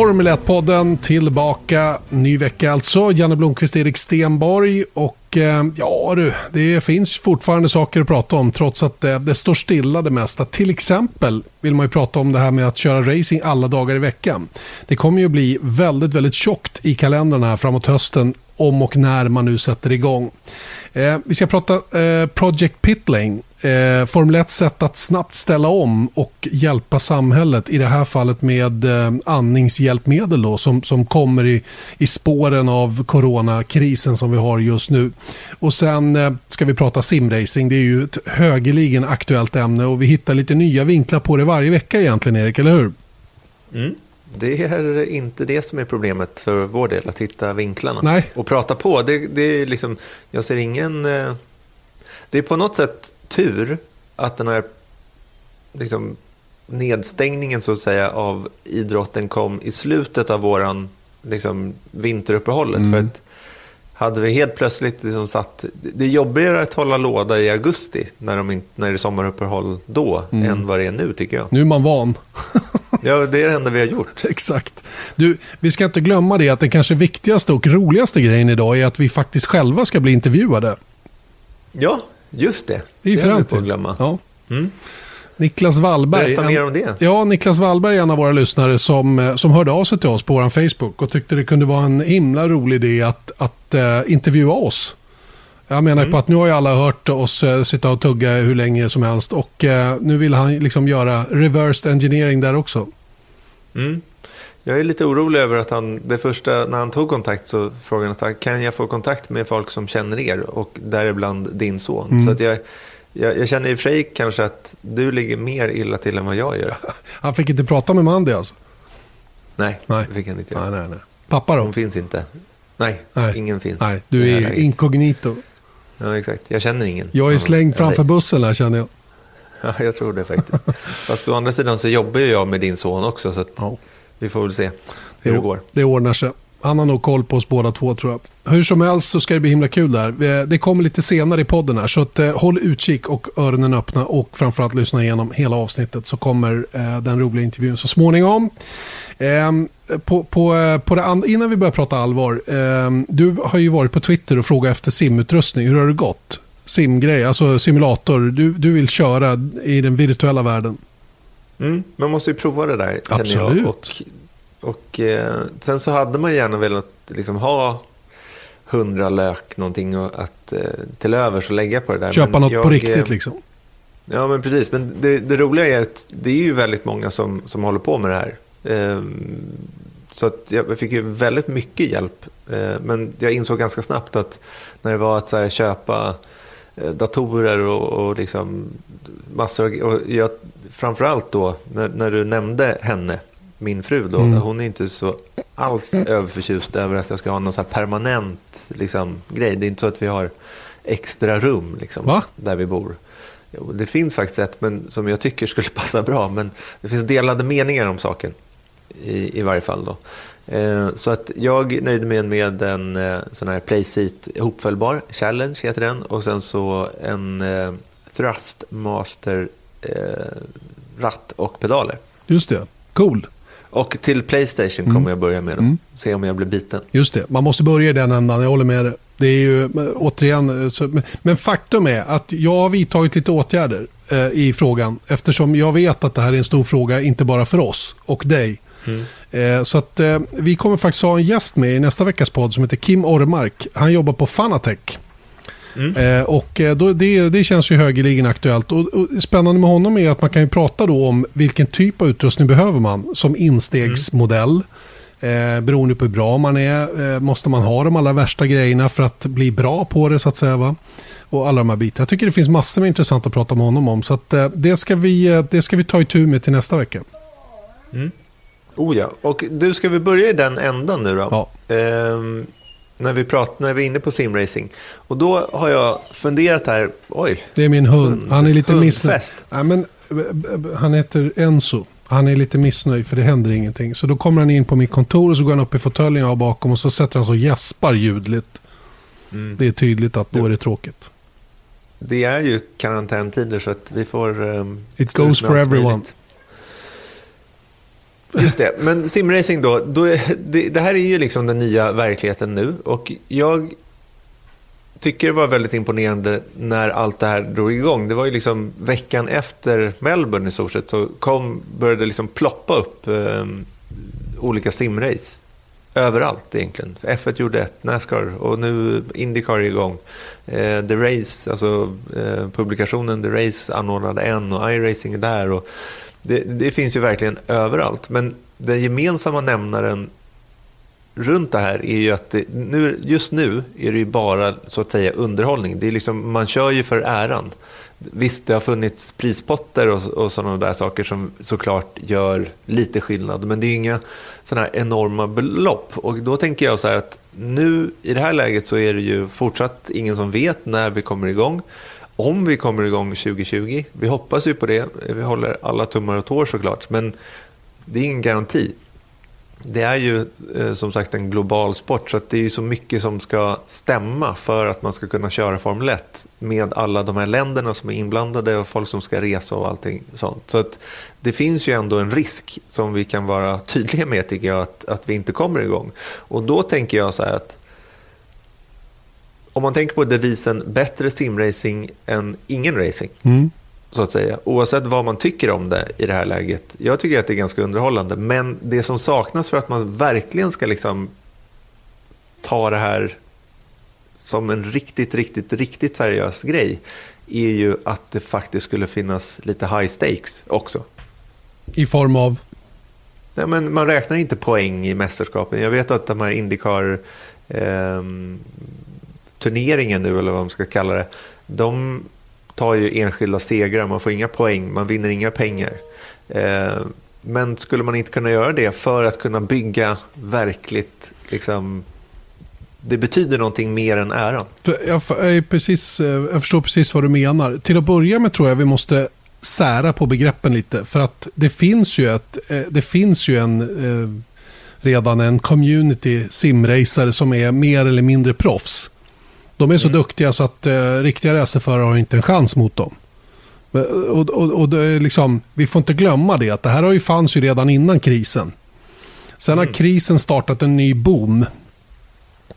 Formel 1-podden tillbaka. Ny vecka alltså. Janne Blomqvist, Erik Stenborg och eh, ja du, det finns fortfarande saker att prata om trots att det, det står stilla det mesta. Till exempel vill man ju prata om det här med att köra racing alla dagar i veckan. Det kommer ju bli väldigt, väldigt tjockt i kalendrarna framåt hösten om och när man nu sätter igång. Eh, vi ska prata eh, Project Pitlane. Eh, Formel 1 sätt att snabbt ställa om och hjälpa samhället. I det här fallet med eh, andningshjälpmedel då, som, som kommer i, i spåren av coronakrisen som vi har just nu. Och sen eh, ska vi prata simracing. Det är ju ett högeligen aktuellt ämne och vi hittar lite nya vinklar på det varje vecka egentligen Erik, eller hur? Mm. Det är inte det som är problemet för vår del, att hitta vinklarna. Nej. Och prata på, det, det är liksom, jag ser ingen... Det är på något sätt tur att den här liksom, nedstängningen så att säga av idrotten kom i slutet av våran liksom, vinteruppehållet. Mm. För att hade vi helt plötsligt liksom satt... Det är jobbigare att hålla låda i augusti när, de när det är sommaruppehåll då än vad det är nu tycker jag. Nu är man van. Ja, det är det enda vi har gjort. Exakt. Du, vi ska inte glömma det att den kanske viktigaste och roligaste grejen idag är att vi faktiskt själva ska bli intervjuade. Ja, just det. Det är ju. glömma. Ja. Mm. Niklas Wallberg. Berätta mer om det. Ja, Niklas Wallberg är en av våra lyssnare som, eh, som hörde av sig till oss på vår Facebook och tyckte det kunde vara en himla rolig idé att, att eh, intervjua oss. Jag menar Mm. på att nu har ju alla hört oss eh, sitta och tugga hur länge som helst och nu vill han liksom göra reversed engineering där också. Mm. Jag är lite orolig över att han, det första, när han tog kontakt så frågade han så här, kan jag få kontakt med folk som känner er och däribland din son. Mm. Så att jag, jag, jag känner i och för sig kanske att du ligger mer illa till än vad jag gör. Han fick inte prata med Mandy alltså. Nej, Nej. det fick han inte göra. Nej, nej, nej. Pappa då? Hon finns inte. Nej, Nej. ingen finns. Nej, du är inkognito. Ja, exakt. Jag känner ingen. Jag är slängd än framför bussen här känner jag. Ja, jag tror det faktiskt. Fast å andra sidan så jobbar ju jag med din son också, så att Ja. Vi får väl se hur det går. Det ordnar sig. Han har nog koll på oss båda två tror jag. Hur som helst så ska det bli himla kul där. Det kommer lite senare i podden här. Så att, eh, håll utkik och öronen öppna och framförallt lyssna igenom hela avsnittet så kommer eh, den roliga intervjun så småningom. Ehm, på, på, eh, på det and- innan vi börjar prata allvar. ehm, du har ju varit på Twitter och frågat efter simutrustning. Hur har det gått? Simgrej, alltså simulator. Du, du vill köra i den virtuella världen. Mm, man måste ju prova det där, Absolut. Och, och eh, sen så hade man gärna velat liksom, ha hundra lök någonting och att, eh, till övers och lägga på det där. Köpa Men något på jag, riktigt eh, liksom. Ja, men precis. Men det, det roliga är att det är ju väldigt många som, som håller på med det här. Ehm, så att jag fick ju väldigt mycket hjälp. Eh, men jag insåg ganska snabbt att när det var att så här, köpa eh, datorer och, och liksom massor. Och jag, framförallt då när, när du nämnde henne, min fru då. Mm. Hon är inte så alls överförtjust över att jag ska ha någon så permanent liksom, grej. Det är inte så att vi har extra rum liksom, Va? där vi bor. Det finns faktiskt ett men, som jag tycker skulle passa bra, men det finns delade meningar om saken. I, i varje fall. Då. Eh, så att jag nöjde mig med en eh, sån här Playseat ihopfällbar, Challenge heter den, och sen så en eh, Thrustmaster ratt och pedaler. Just det, cool. Och till Playstation Mm. kommer jag börja med då. Mm. Se om jag blir biten. Just det, man måste börja i den ändan, jag håller med dig. Det är ju återigen, så, men- men faktum är att jag har vidtagit lite åtgärder eh, i frågan. Eftersom jag vet att det här är en stor fråga, inte bara för oss och dig. Eh, så att eh, vi kommer faktiskt ha en gäst med i nästa veckas podd som heter Kim Ormark. Han jobbar på Fanatec. Mm. Eh, och då, det, det känns ju högeligen aktuellt. Och, och spännande med honom är att man kan ju prata då om vilken typ av utrustning behöver man som instegsmodell. Eh, beroende på hur bra man är. Eh, måste man ha de allra värsta grejerna för att bli bra på det så att säga. Va? Och alla de här bitarna. Jag tycker det finns massor med intressant att prata med honom om. Så att, eh, det, ska vi, det ska vi ta itu med till nästa vecka. Oh ja, och du ska vi börja i den ändan nu då? Ja. Ehm, när, vi pratar, när vi är inne på simracing. Och då har jag funderat här, oj, Det är min hund. Han är lite missnöjd. Nej, men, eh, eh, han heter Enzo. Han är lite missnöjd för det händer ingenting. Så då kommer han in på mitt kontor och så går han upp i fåtöljen jag har bakom och så sätter han så och gäspar ljudligt. Mm. Det är tydligt att då är det tråkigt. det är ju karantäntider så att vi får... Um, It goes for everyone. Just det, men simracing då, då det, det, här är ju liksom den nya verkligheten nu och jag tycker det var väldigt imponerande när allt det här drog igång. Det var ju liksom veckan efter Melbourne i stort sett så kom, började det liksom ploppa upp eh, olika simrace överallt egentligen. F1 gjorde ett, Nascar och nu Indycar är igång. Eh, The Race, alltså eh, publikationen The Race anordnade en och iRacing är där. Och det, det, finns ju verkligen överallt. Men den gemensamma nämnaren runt det här är ju att det, nu, just nu är det ju bara så att säga underhållning. Det är liksom, man kör ju för äran. Visst, det har funnits prispotter och, och sådana där saker som såklart gör lite skillnad, men det är inga sådana här enorma belopp. Och då tänker jag så här att nu i det här läget så är det ju fortsatt ingen som vet när vi kommer igång. Om vi kommer igång 2020, vi hoppas ju på det, vi håller alla tummar och tår såklart, men det är ingen garanti det är ju eh, som sagt en global sport så det är så mycket som ska stämma för att man ska kunna köra Formel 1 med alla de här länderna som är inblandade och folk som ska resa och allting sånt. Så att det finns ju ändå en risk som vi kan vara tydliga med tycker jag att, att vi inte kommer igång. Och då tänker jag så här att om man tänker på devisen bättre simracing än ingen racing. Mm så att säga. Oavsett vad man tycker om det i det här läget. Jag tycker att det är ganska underhållande. Men det som saknas för att man verkligen ska liksom ta det här som en riktigt, riktigt, riktigt seriös grej är ju att det faktiskt skulle finnas lite high stakes också. I form av? Nej, men man räknar inte poäng i mästerskapen. Jag vet att de här Indycar eh, turneringen nu, eller vad man ska kalla det, de tar ju enskilda segrar, man får inga poäng, man vinner inga pengar. Eh, men skulle man inte kunna göra det för att kunna bygga verkligt, liksom, det betyder någonting mer än äran? Jag, jag, precis, eh, jag förstår precis vad du menar. Till att börja med tror jag vi måste sära på begreppen lite. För att det finns ju, ett, eh, det finns ju en, eh, redan en community simracare som är mer eller mindre proffs. De är så mm. duktiga så att eh, riktiga racerförare har inte en chans mot dem. Och, och, och liksom, vi får inte glömma det, att det här har ju fanns ju redan innan krisen. Sen har mm. krisen startat en ny boom.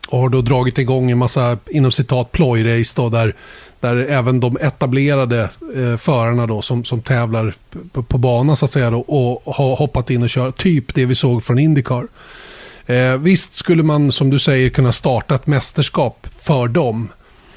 Och har då dragit igång en massa, inom citat, plojrace då, där, där även de etablerade eh, förarna då, som, som tävlar på, på banan så att säga då, och har hoppat in och kört. Typ det vi såg från Indycar. Eh, visst skulle man som du säger kunna starta ett mästerskap för dem.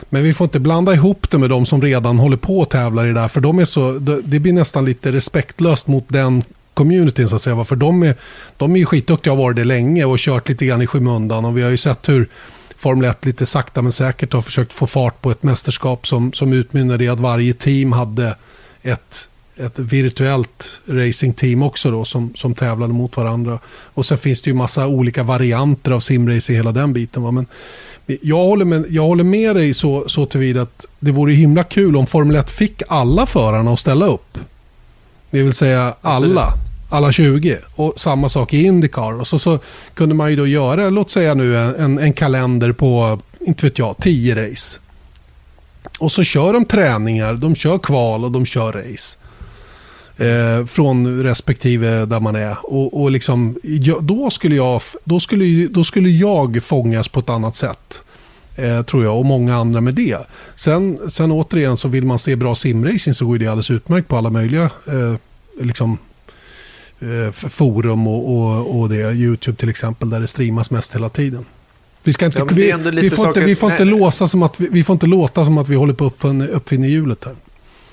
Men vi får inte blanda ihop det med de som redan håller på att tävla i det där. För de är så, det blir nästan lite respektlöst mot den communityn så att säga. För de är, de är ju skitduktiga och har varit det länge och kört lite grann i skymundan. Och vi har ju sett hur Formel 1 lite sakta men säkert har försökt få fart på ett mästerskap som, som utmynnade i att varje team hade ett ett virtuellt racingteam också då som, som tävlade mot varandra. Och sen finns det ju massa olika varianter av simracing hela den biten. Va? Men jag håller med, jag håller med dig så, så tillvida att det vore himla kul om Formel 1 fick alla förarna att ställa upp. Det vill säga alla. Alla 20. Och samma sak i Indycar. Och så, så kunde man ju då göra, låt säga nu en, en kalender på, inte vet jag, 10 race. Och så kör de träningar, de kör kval och de kör race eh, från respektive där man är. Och, och liksom, då, skulle jag, då, skulle, då skulle jag fångas på ett annat sätt. Eh, tror jag och många andra med det. Sen, sen återigen så vill man se bra simracing så går det alldeles utmärkt på alla möjliga eh, liksom, eh, forum och, och, och det. YouTube till exempel där det streamas mest hela tiden. Vi, ska inte, ja, vi, vi, får inte, vi får inte låsa som att vi, vi, får inte låta som att vi håller på att uppfinna hjulet här.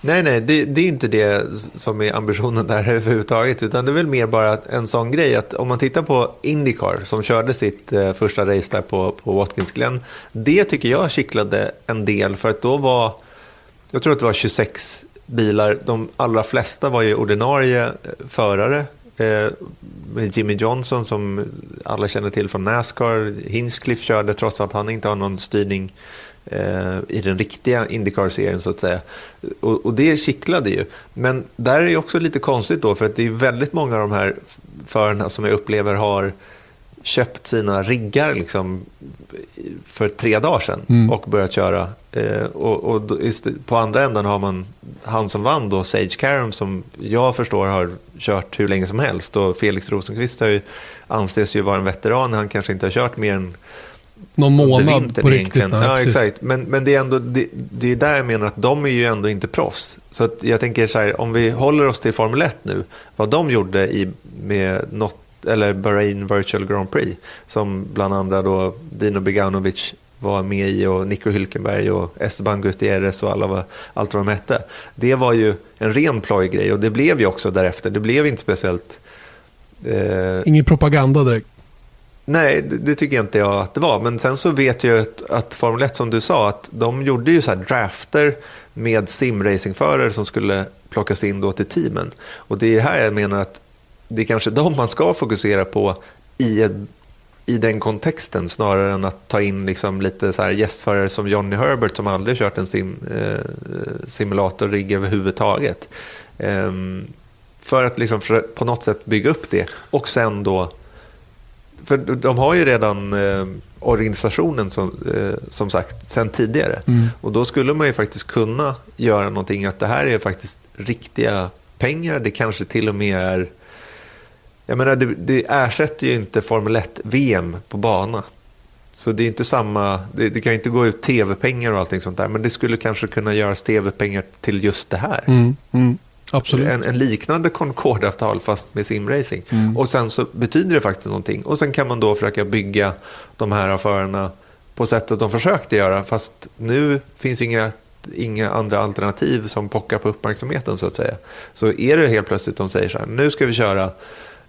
Nej, nej, det, det, är inte det som är ambitionen där överhuvudtaget. Utan det är väl mer bara en sån grej att om man tittar på Indycar som körde sitt eh, första race där på, på Watkins Glen. Det tycker jag kittlade en del för att då var, jag tror att det var 26 bilar. De allra flesta var ju ordinarie eh, förare. Eh, Jimmy Johnson som alla känner till från Nascar. Hinchcliffe körde trots att han inte har någon styrning Eh, i den riktiga Indycar-serien så att säga. Och, och, det kittlade ju. Men där är det också lite konstigt då för att det är väldigt många av de här förarna som jag upplever har köpt sina riggar liksom för tre dagar sedan mm. och börjat köra. Eh, och, och, på andra änden har man han som vann då, Sage Karam, som jag förstår har kört hur länge som helst. Och Felix Rosenqvist har ju, anses ju vara en veteran, han kanske inte har kört mer än någon månad på riktigt. Nej, ja, exakt. Men, men det, är ändå, det, det, är där jag menar att de är ju ändå inte proffs. Så att jag tänker så här, om vi håller oss till Formel 1 nu, vad de gjorde i, med något, eller Bahrain Virtual Grand Prix, som bland andra då Dino Beganovic var med i och Nico Hülkenberg och Esteban Gutierrez och alla, allt vad de hette. Det var ju en ren plojgrej och det blev ju också därefter. Det blev inte speciellt... Eh... Ingen propaganda direkt. Nej, det, det, tycker inte jag att det var. Men sen så vet jag att, att Formel 1, som du sa, att de gjorde ju så här drafter med simracingförare som skulle plockas in då till teamen. Och det är här jag menar att det är kanske de man ska fokusera på i, i den kontexten snarare än att ta in liksom lite så här gästförare som Johnny Herbert som aldrig kört en sim, eh, simulatorrigg överhuvudtaget. Eh, för att liksom för på något sätt bygga upp det och sen då för de har ju redan eh, organisationen som, eh, som sagt sen tidigare. Mm. Och då skulle man ju faktiskt kunna göra någonting att det här är faktiskt riktiga pengar. Det kanske till och med är... Jag menar, det, det ersätter ju inte Formel 1-VM på bana. Så det är inte samma, det, det kan ju inte gå ut tv-pengar och allting sånt där. Men det skulle kanske kunna göras tv-pengar till just det här. Mm. Mm. Absolut. En, en liknande Concorde-avtal fast med simracing. Mm. Och sen så betyder det faktiskt någonting. Och sen kan man då försöka bygga de här affärerna på sättet de försökte göra. Fast nu finns inga, inga andra alternativ som pockar på uppmärksamheten så att säga. Så är det helt plötsligt de säger så här, nu ska vi köra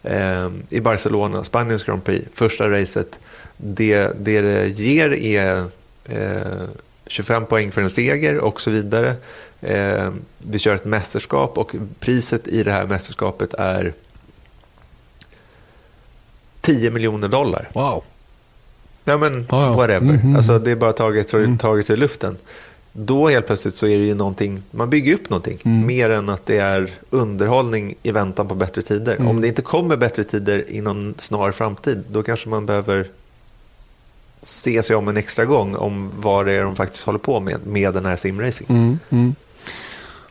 eh, i Barcelona, Spaniens Grand Prix, första racet. Det det, det ger är eh, 25 poäng för en seger och så vidare. Eh, vi kör ett mästerskap och priset i det här mästerskapet är 10 miljoner dollar. Wow. Ja men ja, ja. whatever. Mm -hmm. Alltså, det är bara taget, mm. taget ur luften. Då helt plötsligt så är det ju någonting, man bygger upp någonting. Mm. Mer än att det är underhållning i väntan på bättre tider. Mm. Om det inte kommer bättre tider i någon snar framtid, då kanske man behöver se sig om en extra gång om vad det är de faktiskt håller på med, med den här simracing. Mm, mm.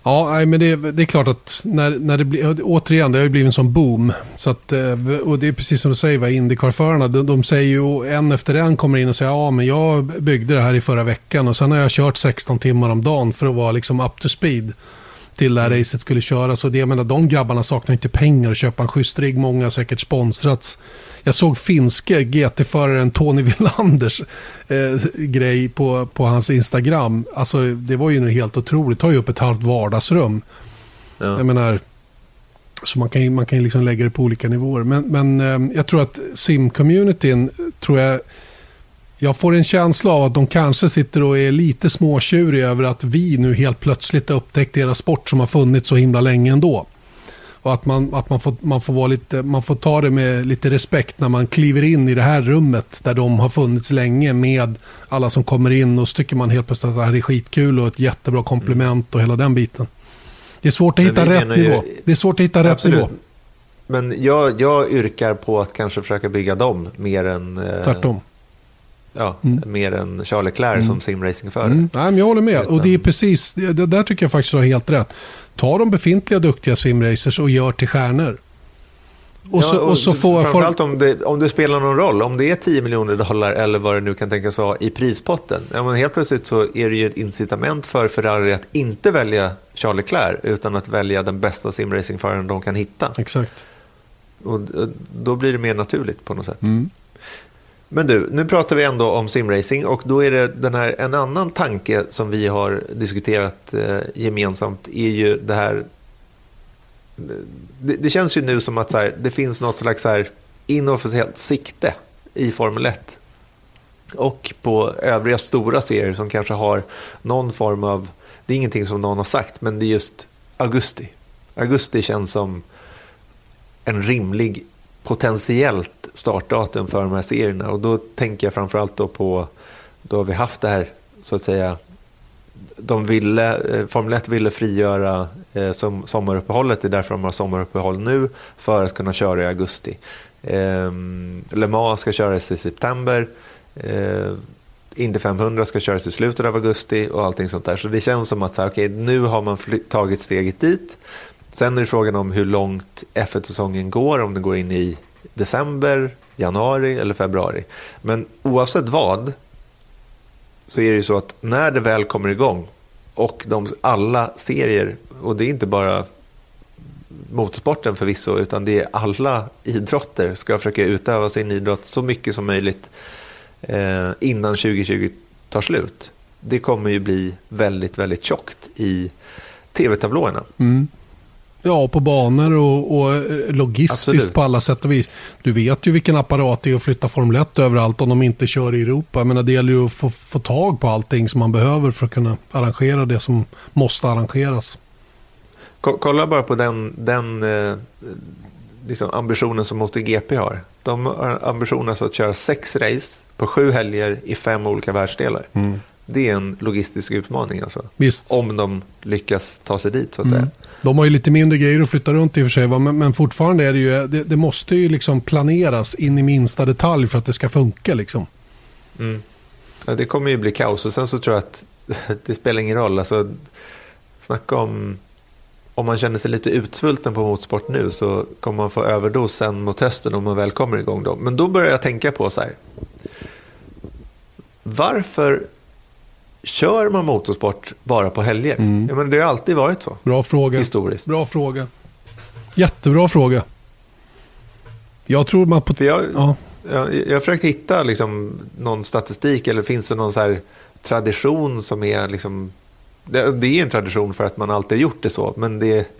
Ja, men det, det, är klart att när, när det blir, återigen, det har ju blivit en sån boom. Så att, eh, och det är precis som du säger, Indycar-förarna, de, de, säger ju en efter en kommer in och säger ja, men jag byggde det här i förra veckan och sen har jag kört 16 timmar om dagen för att vara liksom up to speed till det här racet skulle köras. Och det, jag menar, de grabbarna saknar inte pengar att köpa en schysst rigg. Många har säkert sponsrats. Jag såg finske GT-föraren Tony Willanders eh, grej på, på hans Instagram. Alltså, det var ju nu helt otroligt. Det tar ju upp ett halvt vardagsrum. Ja. Jag menar, så man kan, man kan liksom lägga det på olika nivåer. Men, men eh, jag tror att sim-communityn, tror jag, jag får en känsla av att de kanske sitter och är lite småtjuriga över att vi nu helt plötsligt har upptäckt deras sport som har funnits så himla länge ändå. Och att man, att man, får, man, får vara lite, man får ta det med lite respekt när man kliver in i det här rummet där de har funnits länge med alla som kommer in och så tycker man helt plötsligt att det här är skitkul och ett jättebra komplement och hela den biten. Det är svårt att hitta rätt nivå. det är svårt att hitta absolut. rätt nivå. Men jag, jag yrkar på att kanske försöka bygga dem mer än... Eh, Tvärtom. Ja, mm. mer än Charles Leclerc mm. som simracingförare. Mm. Nej, men jag håller med. Och det är precis, det, där tycker jag faktiskt du har helt rätt. Ta de befintliga duktiga simracers och gör till stjärnor. Och så, ja, och, och så får, framförallt om det, om det spelar någon roll, om det är 10 miljoner dollar eller vad det nu kan tänkas vara i prispotten. Ja, men helt plötsligt så är det ju ett incitament för Ferrari att inte välja Charles Leclerc utan att välja den bästa simracingföraren de kan hitta. Exakt. Och då blir det mer naturligt på något sätt. Mm. Men du, nu pratar vi ändå om simracing och då är det den här, en annan tanke som vi har diskuterat eh, gemensamt är ju det här eh, det, det, känns ju nu som att så här, det finns något slags så här inofficiellt sikte i Formel 1 och på övriga stora serier som kanske har någon form av, det är ingenting som någon har sagt, men det är just augusti. Augusti känns som en rimlig potentiellt startdatum för de här serierna. Och då tänker jag framförallt då på, då har vi haft det här, så att säga, de ville, eh, Formel 1 ville frigöra eh, som sommaruppehållet, det är därför de har sommaruppehåll nu, för att kunna köra i augusti. Eh, Le Mans ska köras i september. Eh, Indy 500 ska köras i slutet av augusti och allting sånt där. Så det känns som att så här, okay, nu har man tagit steget dit. Sen är det frågan om hur långt F1-säsongen går, om den går in i december, januari eller februari. Men oavsett vad så är det ju så att när det väl kommer igång och de, alla serier, och det är inte bara motorsporten förvisso, utan det är alla idrotter ska försöka utöva sin idrott så mycket som möjligt eh, innan 2020 tar slut. Det kommer ju bli väldigt, väldigt tjockt i tv-tablåerna. Mm. Ja, på banor och, och logistiskt Absolut. på alla sätt och vis. Du vet ju vilken apparat det är att flytta Formel 1 överallt om de inte kör i Europa. Men det gäller ju att få, få tag på allting som man behöver för att kunna arrangera det som måste arrangeras. Kolla bara på den, den eh, liksom ambitionen som MotoGP har. De har ambitionen att köra sex race på sju helger i fem olika världsdelar. Mm. Det är en logistisk utmaning alltså. Visst. Om de lyckas ta sig dit så att mm. säga. De har ju lite mindre grejer att flytta runt i och för sig. Men, men fortfarande är det ju, det, det, måste ju liksom planeras in i minsta detalj för att det ska funka liksom. Mm. Ja, det kommer ju bli kaos och sen så tror jag att det spelar ingen roll. Alltså, snacka om om man känner sig lite utsvulten på motorsport nu så kommer man få överdos sen mot hösten om man väl kommer igång då. Men då börjar jag tänka på så här. Varför kör man motorsport bara på helger? Mm. Ja, men det har alltid varit så. Bra fråga. Historiskt. Bra fråga. Jättebra fråga. Jag tror man på... För jag, ja. jag, jag har försökt hitta liksom någon statistik eller finns det någon så tradition som är liksom det, det är en tradition för att man alltid har gjort det så. Men det,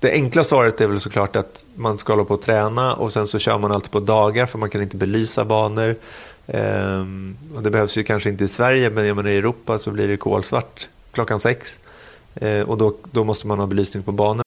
det enkla svaret är väl såklart att man ska hålla på och träna och sen så kör man alltid på dagar för man kan inte belysa banor. Ehm, och det behövs ju kanske inte i Sverige men jag menar, i Europa så blir det kolsvart klockan sex. Ehm, och då, då måste man ha belysning på banan.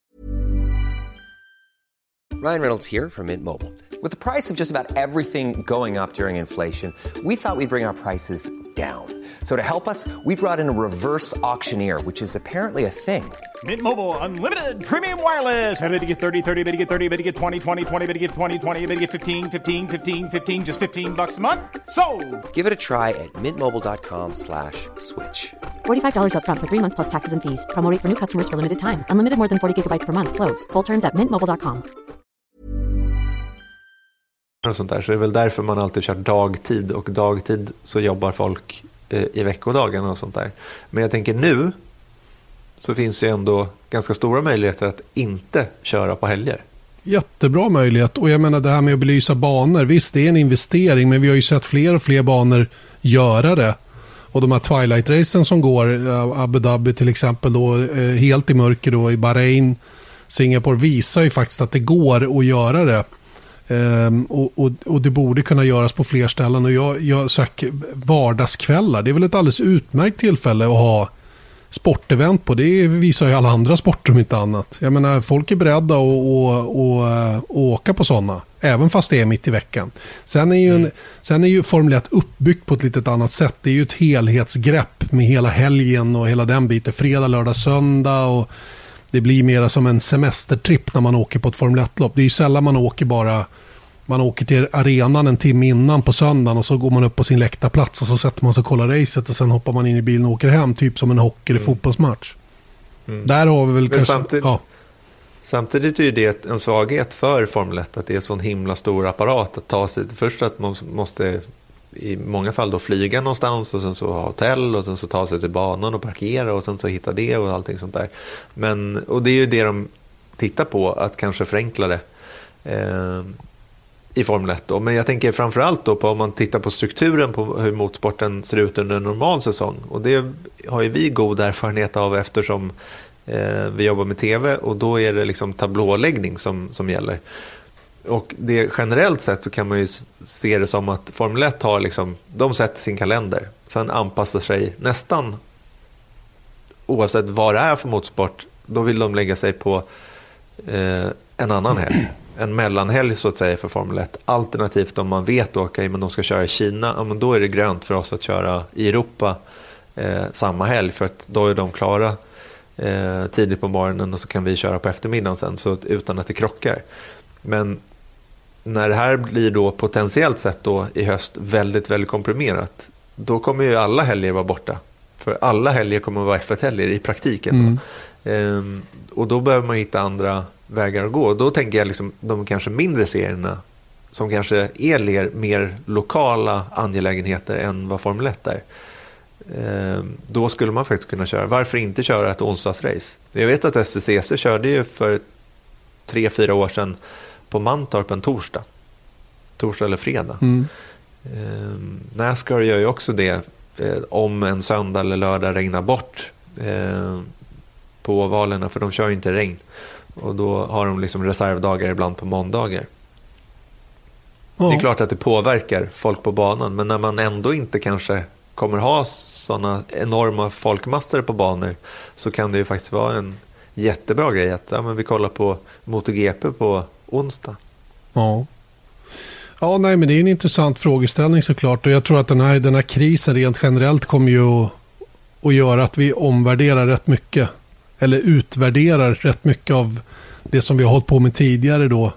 Ryan Reynolds här från Mint Mobile. Med priset på nästan allt som går upp under inflationen, trodde vi att vi skulle bring våra priser down. So to help us, we brought in a reverse auctioneer, which is apparently a thing. Mint Mobile unlimited premium wireless. Ready to get 30, 30, bit to get 30, bit to get 20, 20, 20, bit to get 20, 20, bit to get 15, 15, 15, 15 just 15 bucks a month. So, Give it a try at mintmobile.com/switch. slash $45 up front for 3 months plus taxes and fees. Promo rate for new customers for limited time. Unlimited more than 40 gigabytes per month slows. Full terms at mintmobile.com. Och sånt där. Så det är väl därför man alltid kör dagtid och dagtid så jobbar folk Eh, i veckodagarna och sånt där. Men jag tänker nu så finns det ändå ganska stora möjligheter att inte köra på helger. Jättebra möjlighet och jag menar det här med att belysa banor. Visst det är en investering men vi har ju sett fler och fler banor göra det. Och de här Twilight-racen som går, eh, Abu Dhabi till exempel, då, eh, helt i mörker då, i Bahrain, Singapore visar ju faktiskt att det går att göra det. Um, och, och, och, det borde kunna göras på fler ställen. Och jag, jag söker vardagskvällar. Det är väl ett alldeles utmärkt tillfälle att ha sportevent på. Det visar ju alla andra sporter om inte annat. Jag menar, folk är beredda att, att åka på sådana. Även fast det är mitt i veckan. Sen är, ju mm. en, sen är ju Formel 1 uppbyggt på ett lite annat sätt. Det är ju ett helhetsgrepp med hela helgen och hela den biten. Fredag, lördag, söndag. och det blir mer som en semestertripp när man åker på ett Formel 1-lopp. Det är ju sällan man åker bara man åker till arenan en timme innan på söndagen och så går man upp på sin läktarplats och så sätter man sig och kollar racet och sen hoppar man in i bilen och åker hem. Typ som en hockey eller mm. fotbollsmatch. Mm. Där har vi väl Men kanske... Samtidigt, ja. samtidigt är det en svaghet för Formel 1 att det är en sån himla stor apparat att ta sig. Först att man måste i många fall då flyga någonstans och sen så ha hotell och sen så ta sig till banan och parkera och sen så hitta det och allting sånt där. Men, och det är ju det de tittar på, att kanske förenkla det eh, i Formel 1. Då. Men jag tänker framförallt då på om man tittar på strukturen på hur motorsporten ser ut under en normal säsong. Och det har ju vi god erfarenhet av eftersom eh, vi jobbar med tv och då är det liksom tablåläggning som, som gäller. Och det, generellt sett så kan man ju se det som att Formel 1 har liksom, de sätter sin kalender. Sen anpassar sig nästan oavsett vad det är för motorsport. Då vill de lägga sig på eh, en annan helg. En mellanhelg så att säga för Formel 1. Alternativt om man vet att okay, de ska köra i Kina, ja, men då är det grönt för oss att köra i Europa eh, samma helg. För att då är de klara eh, tidigt på morgonen och så kan vi köra på eftermiddagen sen så, utan att det krockar. Men när det här blir då potentiellt sett då i höst väldigt, väldigt komprimerat, då kommer ju alla helger vara borta. För alla helger kommer att vara F1-helger i praktiken. Mm. Ehm, och då behöver man hitta andra vägar att gå. Då tänker jag liksom de kanske mindre serierna som kanske är mer, lokala angelägenheter än vad Formel 1 är. Ehm, då skulle man faktiskt kunna köra. Varför inte köra ett onsdagsrace? Jag vet att STCC körde ju för tre, fyra år sedan på Mantorp en torsdag. Torsdag eller fredag. Mm. Ehm, Nascar gör ju också det eh, om en söndag eller lördag regnar bort eh, på ovalerna för de kör ju inte regn. Och då har de liksom reservdagar ibland på måndagar. Ja. Det är klart att det påverkar folk på banan men när man ändå inte kanske kommer ha sådana enorma folkmassor på banor så kan det ju faktiskt vara en jättebra grej att ja, men vi kollar på MotoGP på onsdag. Ja. Ja, nej, men det är en intressant frågeställning såklart. Och jag tror att den här, den här krisen rent generellt kommer ju att, att göra att vi omvärderar rätt mycket. Eller utvärderar rätt mycket av det som vi har hållit på med tidigare då.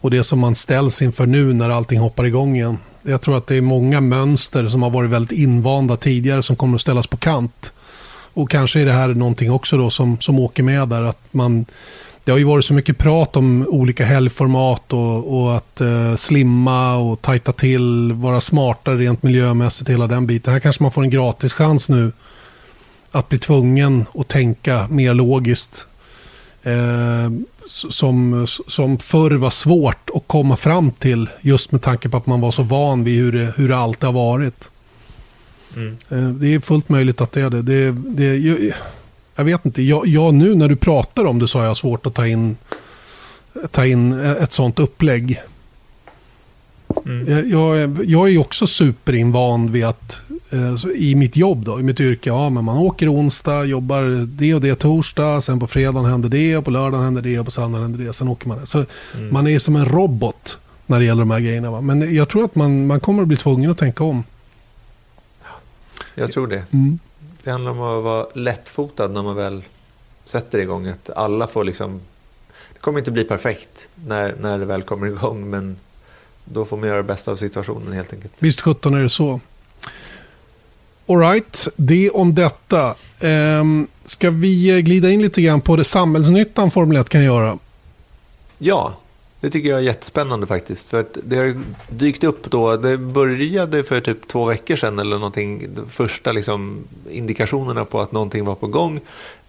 Och det som man ställs inför nu när allting hoppar igång igen. Jag tror att det är många mönster som har varit väldigt invanda tidigare som kommer att ställas på kant. Och kanske är det här någonting också då som, som åker med där. Att man, det har ju varit så mycket prat om olika helgformat och, och att eh, slimma och tajta till, vara smartare rent miljömässigt, hela den biten. Här kanske man får en gratis chans nu att bli tvungen att tänka mer logiskt. Eh, som, som förr var svårt att komma fram till just med tanke på att man var så van vid hur det, hur det alltid har varit. Mm. Eh, Det är fullt möjligt att det är det. det, det jag, vet inte. Jag, jag, nu när du pratar om det så har jag svårt att ta in, ta in ett sånt upplägg. Mm. Jag, jag, jag är också superinvan vid att eh, i mitt jobb då, i mitt yrke, ja men man åker onsdag, jobbar det och det torsdag, sen på fredagen händer det och på lördagen händer det och på söndagen händer det, sen åker man. Så Mm. man är som en robot när det gäller de här grejerna. Va? Men jag tror att man, man kommer att bli tvungen att tänka om. Jag tror det. Mm. Det handlar om att vara lättfotad när man väl sätter igång. Att alla får liksom... Det kommer inte bli perfekt när, när det väl kommer igång men då får man göra det bästa av situationen helt enkelt. Visst 17 är det så. Alright, det om detta. Ehm, ska vi glida in lite grann på det samhällsnyttan Formel 1 kan göra? Ja, det tycker jag är jättespännande faktiskt. För att det har dykt upp då, det började för typ två veckor sedan eller någonting, de första liksom indikationerna på att någonting var på gång.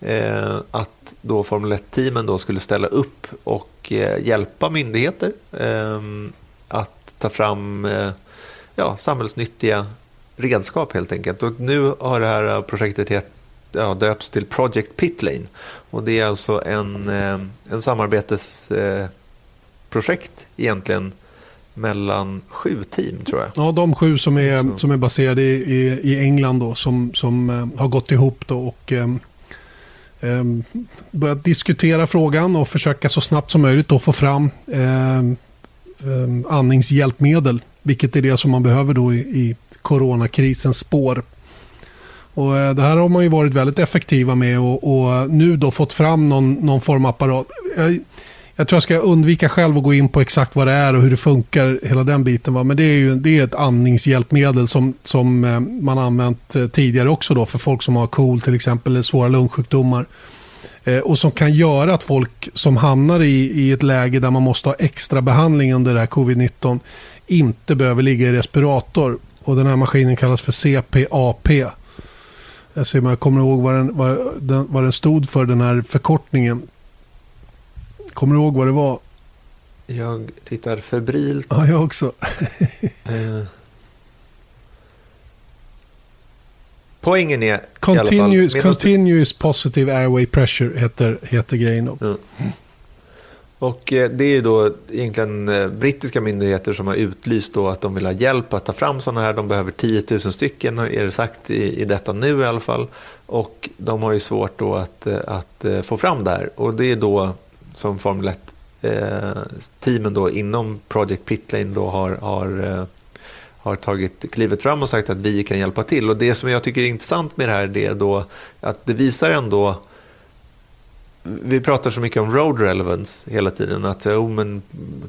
Eh, att då Formel 1-teamen då skulle ställa upp och eh, hjälpa myndigheter eh, att ta fram eh, ja, samhällsnyttiga redskap helt enkelt. Och nu har det här projektet het, ja, döpts till Project Pitlane. Och det är alltså en, eh, en samarbetesprojekt egentligen mellan sju team tror jag. Ja, de sju som är, Så. som är baserade i, i, i England då, som, som eh, har gått ihop då och ehm, börjat diskutera frågan och försöka så snabbt som möjligt då få fram ehm, ehm, andningshjälpmedel, vilket är det som man behöver då i, i coronakrisens spår. Och eh, det här har man ju varit väldigt effektiva med och, och nu då fått fram någon, någon form av apparat. Jag, jag tror jag ska undvika själv att gå in på exakt vad det är och hur det funkar, hela den biten. Va? Men det är ju det är ett andningshjälpmedel som, som eh, man använt eh, tidigare också då för folk som har KOL till exempel, eller svåra lungsjukdomar. Eh, Och som kan göra att folk som hamnar i, i ett läge där man måste ha extra behandling under det här covid-19 inte behöver ligga i respirator. Och den här maskinen kallas för CPAP. Jag ser om jag kommer ihåg vad den, vad, den, vad den stod för, den här förkortningen. Kommer du ihåg vad det var? Jag tittar febrilt. Ja, jag också. Eh. Poängen är i alla Continuous, fall... continuous positive airway pressure heter, heter grejen. Då. Ja. Och eh, det är ju då egentligen eh, brittiska myndigheter som har utlyst då att de vill ha hjälp att ta fram sådana här. De behöver 10 000 stycken, är det sagt i, i detta nu i alla fall. Och de har ju svårt då att, att få fram det här. Och det är då som Formel 1-teamen eh, då inom Project Pitlane då har, har, eh, har tagit klivet fram och sagt att vi kan hjälpa till. Och det som jag tycker är intressant med det här är då att det visar ändå vi pratar så mycket om road relevance hela tiden. Att oh, men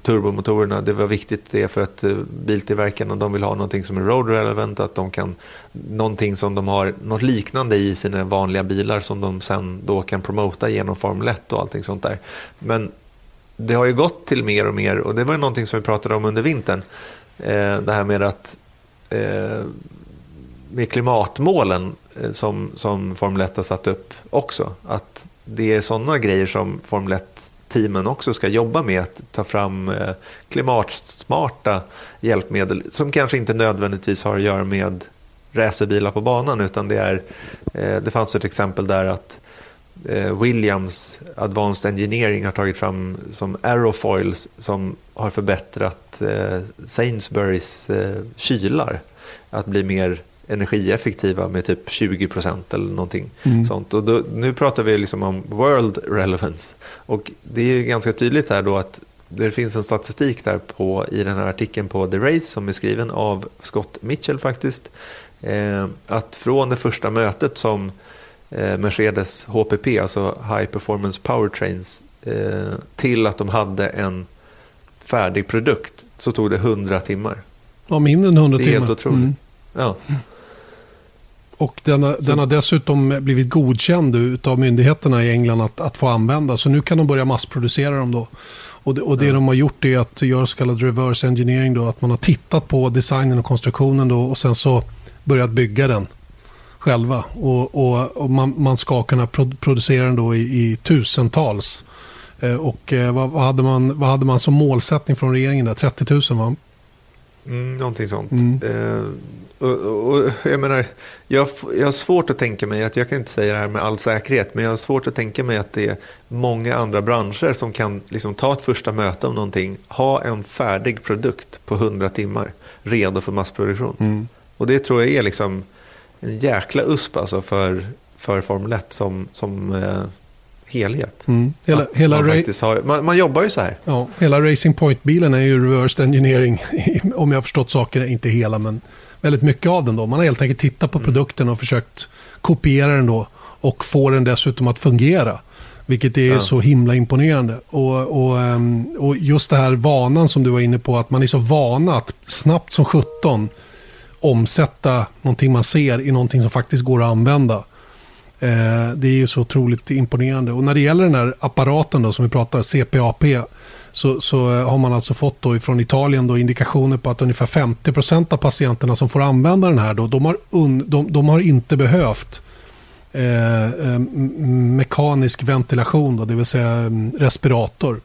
turbomotorerna, det var viktigt det för att eh, biltillverkarna de vill ha någonting som är road relevant. Att de kan, någonting som de har något liknande i sina vanliga bilar som de sen då kan promota genom Formel 1 och allting sånt där. Men det har ju gått till mer och mer och det var ju någonting som vi pratade om under vintern. Eh, det här med att eh, med klimatmålen eh, som, som Formel 1 har satt upp också. Att det är sådana grejer som Formel 1-teamen också ska jobba med. Att ta fram eh, klimatsmarta hjälpmedel som kanske inte nödvändigtvis har att göra med racerbilar på banan utan det är, eh, det fanns ett exempel där att eh, Williams Advanced Engineering har tagit fram som aerofoils som har förbättrat Sainsburys kylar att bli mer energieffektiva med typ 20 procent eller någonting mm. sånt. Och då, nu pratar vi liksom om world relevance. Och det är ganska tydligt här då att det finns en statistik där på, i den här artikeln på The Race som är skriven av Scott Mitchell faktiskt. Eh, att från det första mötet som eh, Mercedes HPP, alltså High Performance Powertrains, eh, till att de hade en färdig produkt så tog det 100 timmar. Ja, mindre än 100 timmar. Det är helt otroligt. Mm. Ja. Och den har, den har dessutom blivit godkänd av myndigheterna i England att, att få använda. Så nu kan de börja massproducera dem då. Och det, och det ja. de har gjort är att göra så kallad reverse engineering. Då, att man har tittat på designen och konstruktionen då, och sen så börjat bygga den själva. Och, och, och man, man, ska kunna producera den då i, i tusentals. Eh, och eh, vad, vad, hade man, vad hade man som målsättning från regeringen där? 30 000 va? Mm, någonting sånt. Mm. Eh, och, och, jag menar, jag, jag har svårt att tänka mig, att jag kan inte säga det här med all säkerhet, men jag har svårt att tänka mig att det är många andra branscher som kan liksom ta ett första möte om någonting, ha en färdig produkt på 100 timmar, redo för massproduktion. Mm. Och det tror jag är liksom en jäkla USP alltså för, för Formel 1 som, som eh, helhet. Mm. Hela, hela man, har, man, man, jobbar ju så här. Ja, hela Racing Point-bilen är ju reversed engineering, om jag har förstått saker, inte hela, men väldigt mycket av den. Då. Man har helt enkelt tittat på mm. produkten och försökt kopiera den då och få den dessutom att fungera. Vilket är ja. så himla imponerande. Och, och, ehm, och just det här vanan som du var inne på, att man är så vana att snabbt som 17 omsätta någonting man ser i någonting som faktiskt går att använda. Eh, det är ju så otroligt imponerande. Och när det gäller den här apparaten då, som vi pratar, CPAP, så, så eh, har man alltså fått då från Italien då indikationer på att ungefär 50% av patienterna som får använda den här, då, de, har un, de, de har inte behövt eh, eh mekanisk ventilation, då, det vill säga mm, respirator.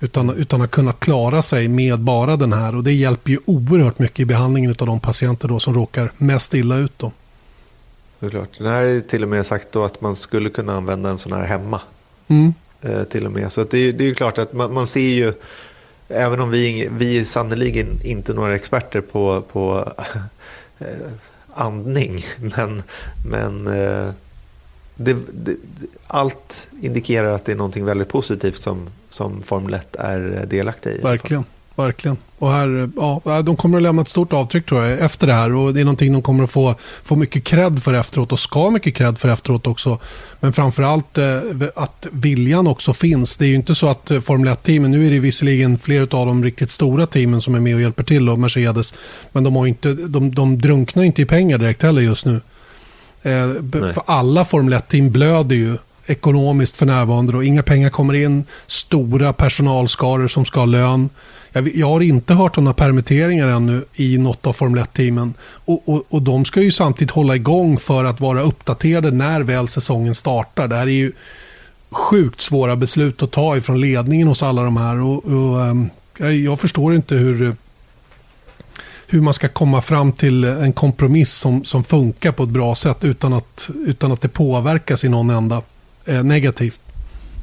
Utan, utan att kunna klara sig med bara den här. Och Det hjälper ju oerhört mycket i behandlingen av de patienter då som råkar mest illa ut. Då. Såklart. Det här är till och med sagt då att man skulle kunna använda en sån här hemma. Mm. Eh, till och med. Så det, det är ju klart att man, man ser ju, även om vi, vi är sannoliken inte några experter på, på eh, andning, men, men eh, det, det, allt indikerar att det är något väldigt positivt som, som Formel 1 är delaktig i. Verkligen verkligen. Och här, ja, de kommer att lämna ett stort avtryck tror jag efter det här. Och det är någonting de kommer att få, få mycket cred för efteråt och ska mycket cred för efteråt också. Men framförallt eh, att viljan också finns. Det är ju inte så att eh, Formel 1-teamen, nu är det visserligen flera av de riktigt stora teamen som är med och hjälper till och Mercedes. Men de, har inte, de, de drunknar inte i pengar direkt heller just nu. Eh, för alla Formel 1-team blöder ju ekonomiskt för närvarande och inga pengar kommer in. Stora personalskaror som ska ha lön. Jag, jag har inte hört om några permitteringar ännu i något av Formel 1-teamen. Och, och, och, de ska ju samtidigt hålla igång för att vara uppdaterade när väl säsongen startar. Det här är ju sjukt svåra beslut att ta ifrån ledningen hos alla de här. Och, och ehm, jag förstår inte hur, hur man ska komma fram till en kompromiss som, som funkar på ett bra sätt utan att, utan att det påverkas i någon enda eh, negativt.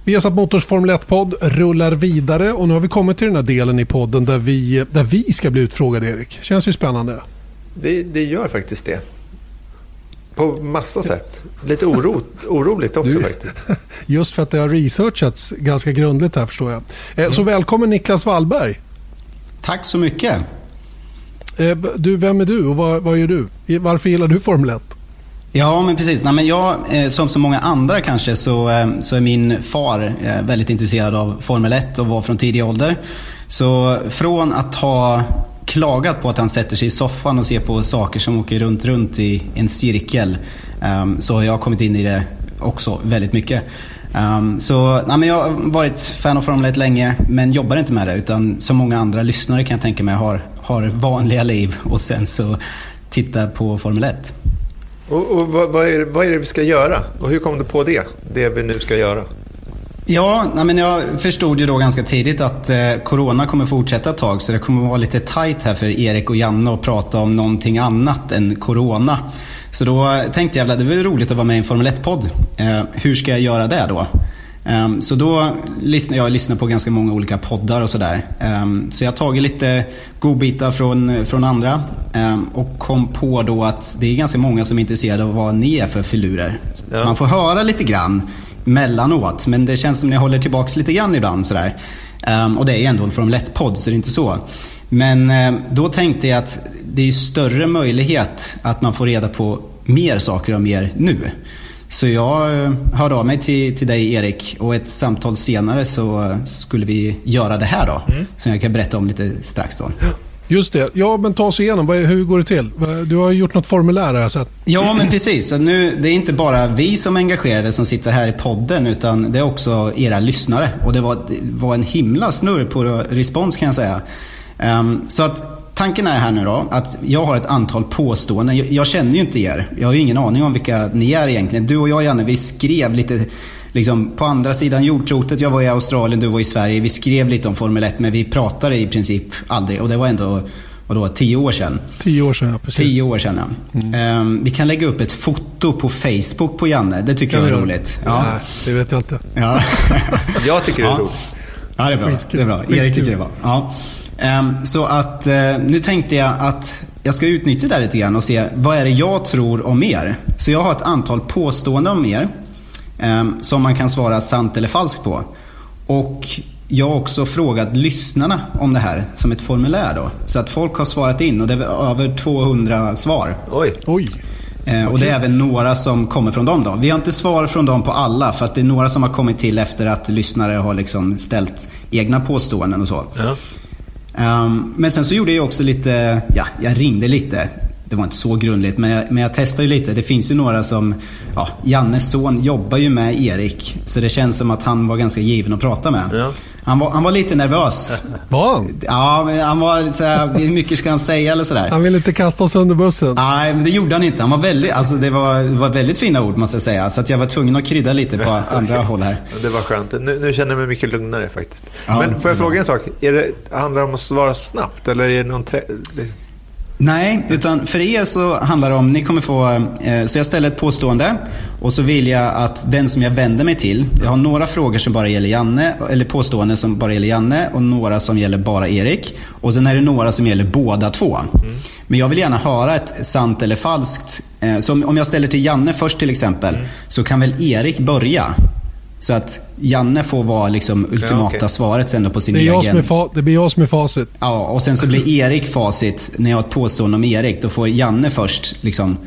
Viasat Motors Formel 1-podd rullar vidare och nu har vi kommit till den här delen i podden där vi, där vi ska bli utfrågade, Erik. Känns ju spännande. Det, det gör faktiskt det. På massa sätt. Lite oro, oroligt också du, faktiskt. Just för att det har researchats ganska grundligt här förstår jag. Mm. Så välkommen Niklas Wallberg. Tack så mycket. Eh, du, vem är du och vad, vad gör du? Varför gillar du Formel 1? Ja, men precis. Nej, men jag, eh, som så många andra kanske, så, eh, så är min far eh, väldigt intresserad av Formel 1 och var från tidig ålder. Så från att ha klagat på att han sätter sig i soffan och ser på saker som åker runt, runt i en cirkel, ehm, så har jag kommit in i det också väldigt mycket. Ehm, så nej, men jag har varit fan av Formel 1 länge, men jobbar inte med det. Utan som många andra lyssnare kan jag tänka mig har, har vanliga liv och sen så tittar på Formel 1. Och, och vad, vad, är, vad är det vi ska göra? Och hur kom du på det? Det vi nu ska göra? Ja, nej, men jag förstod ju då ganska tidigt att eh, Corona kommer fortsätta ett tag. Så det kommer vara lite tight här för Erik och Janne att prata om någonting annat än Corona. Så då tänkte jag att det var roligt att vara med i en Formel 1-podd. Eh, hur ska jag göra det då? Um, så då lyssnar jag lyssnar på ganska många olika poddar och sådär. Um, så jag har tagit lite godbitar från, från andra um, och kom på då att det är ganska många som är intresserade av vad ni är för filurer. Ja. Man får höra lite grann mellanåt, men det känns som ni håller tillbaks lite grann ibland sådär. och det är ändå en Formel 1-podd, så det är inte så. Men då tänkte jag att det är större möjlighet att man får reda på mer saker om er nu. Så jag eh, hörde av mig till, till dig Erik och ett samtal senare så skulle vi göra det här då. Mm. Som jag kan berätta om lite strax då. Just det. Ja, men ta oss igenom. Hur går det till? Du har gjort något formulär har jag sett. Ja, men precis. Nu, det är inte bara vi som är engagerade som sitter här i podden, utan det är också era lyssnare. Och det var, det var en himla snurr på respons kan jag säga. Um, så att Tanken är här nu då att jag har ett antal påståenden. Jag, jag, känner ju inte er. Jag har ju ingen aning om vilka ni är egentligen. Du och jag Janne, vi skrev lite liksom, på andra sidan jordklotet. Jag var i Australien, du var i Sverige. Vi skrev lite om Formel 1 men vi pratade i princip aldrig. Och det var ändå vadå, tio år sedan. Tio år sedan, ja. Precis. Tio år sedan, ja. Mm. Um, vi kan lägga upp ett foto på Facebook på Janne. Det tycker jag är roligt. Ja. Nej, det vet jag inte. Ja. jag tycker det är roligt. Ja, det är bra. Det är bra. Erik tycker det är bra. Ja. Ehm, så att eh, nu tänkte jag att jag ska utnyttja det lite grann och se vad är det jag tror om er. Så jag har ett antal påståenden om er ehm, som man kan svara sant eller falskt på. Och jag har också frågat lyssnarna om det här som ett formulär då. Så att folk har svarat in och det är över 200 svar. Oj. Oj. Eh, och det är även några som kommer från dem då. Vi har inte svar från dem på alla för att det är några som har kommit till efter att lyssnare har liksom ställt egna påståenden och så. Ja. Um, men sen så gjorde jag också lite, ja, jag ringde lite. Det var inte så grundligt, men jag, men jag testade ju lite. Det finns ju några som, ja, Jannes son jobbar ju med Erik. Så det känns som att han var ganska given att prata med. Ja. Han var, han var lite nervös. Var han? Ja, men han var såhär, hur mycket ska han säga eller sådär. Han ville inte kasta oss under bussen. Nej, men det gjorde han inte. Han var väldigt, alltså det var, det var väldigt fina ord måste jag säga. Så att jag var tvungen att krydda lite på andra håll här. Det var skönt. Nu, nu känner jag mig mycket lugnare faktiskt. Ja, men får jag fråga en sak? Är det, handlar det om att svara snabbt eller är det någon... Trä, liksom? Nej, utan för er så handlar det om, ni kommer få, eh, så jag ställer ett påstående och så vill jag att den som jag vänder mig till, jag har några frågor som bara gäller Janne, eller påståenden som bara gäller Janne och några som gäller bara Erik. Och sen är det några som gäller båda två. Mm. Men jag vill gärna höra ett sant eller falskt. Eh, så om jag ställer till Janne först till exempel, mm. så kan väl Erik börja? Så att Janne får vara liksom ultimata ja, okay. svaret sen på sin det egen... Jag som är det blir jag som är facit. Ja, och sen så blir Erik facit. När jag har ett påstående om Erik, då får Janne först liksom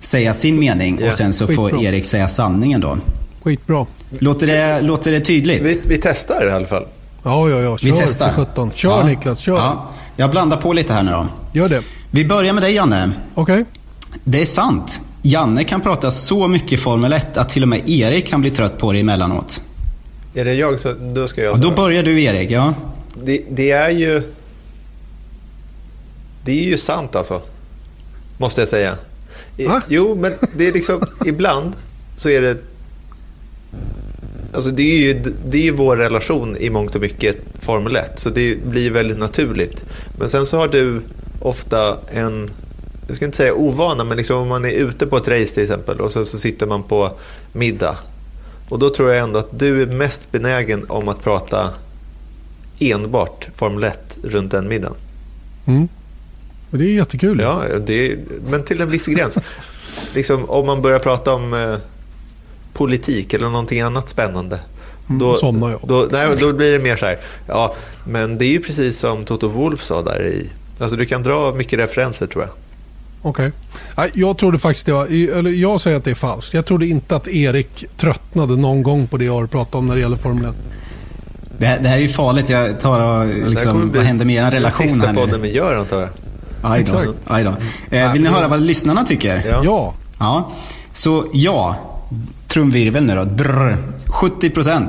säga sin mening yeah. och sen så Skitbra. får Erik säga sanningen då. Skitbra. Låter det, låter det tydligt? Vi, vi testar i alla fall. Ja, ja, ja. Kör vi testar. 17. Kör ja. Niklas, kör. Ja. Jag blandar på lite här nu då. Gör det. Vi börjar med dig Janne. Okej. Okay. Det är sant. Janne kan prata så mycket Formel 1 att till och med Erik kan bli trött på det emellanåt. Är det jag så då ska jag svara. Då börjar du Erik, ja. Det, det, är ju... Det är ju sant alltså. Måste jag säga. Va? Jo, men det är liksom... ibland så är det... Alltså det är ju det är ju vår relation i mångt och mycket Formel 1. Så det blir väldigt naturligt. Men sen så har du ofta en jag ska inte säga ovana, men liksom om man är ute på ett race till exempel och sen så sitter man på middag och då tror jag ändå att du är mest benägen om att prata enbart Formel 1 runt den middagen. Mm. Och det är jättekul. Ja, det är, men till en viss gräns. liksom, om man börjar prata om eh, politik eller någonting annat spännande. Mm, då, somnar jag. Då, nej, då blir det mer så här, ja, men det är ju precis som Toto Wolf sa där i, alltså du kan dra mycket referenser tror jag. Okej. Nej, Jag trodde faktiskt det var, eller jag säger att det är falskt. Jag trodde inte att Erik tröttnade någon gång på det jag har pratat om när det gäller Formel 1. Det, här- det här är ju farligt. Jag tar och, Det här liksom, bli vad händer med er relation Den sista här podden nu? vi gör antar jag. Aj då. Exakt. Aj då. Eh, vill ni höra vad lyssnarna tycker? Ja. Ja. Ja. Så ja, trumvirvel nu då. Drr. 70%.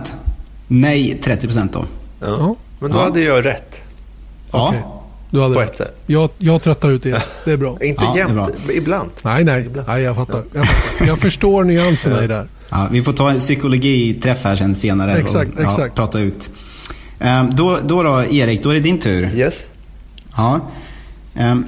Nej, 30% då. Ja. Ja. Men då Ja. hade jag rätt. Ja. Okej. Du hade På rätt. ett sätt. Jag, jag tröttar ut igen. Det är bra. Inte Ja, jämt, bra. ibland. Nej, nej. nej jag, fattar. jag fattar. Jag förstår nyanserna i det här. Ja, vi får ta en psykologiträff här sen senare Exakt, och ja, exakt. prata ut. Ehm, då, då då, Erik, då är det din tur. Yes. Ja. Ehm,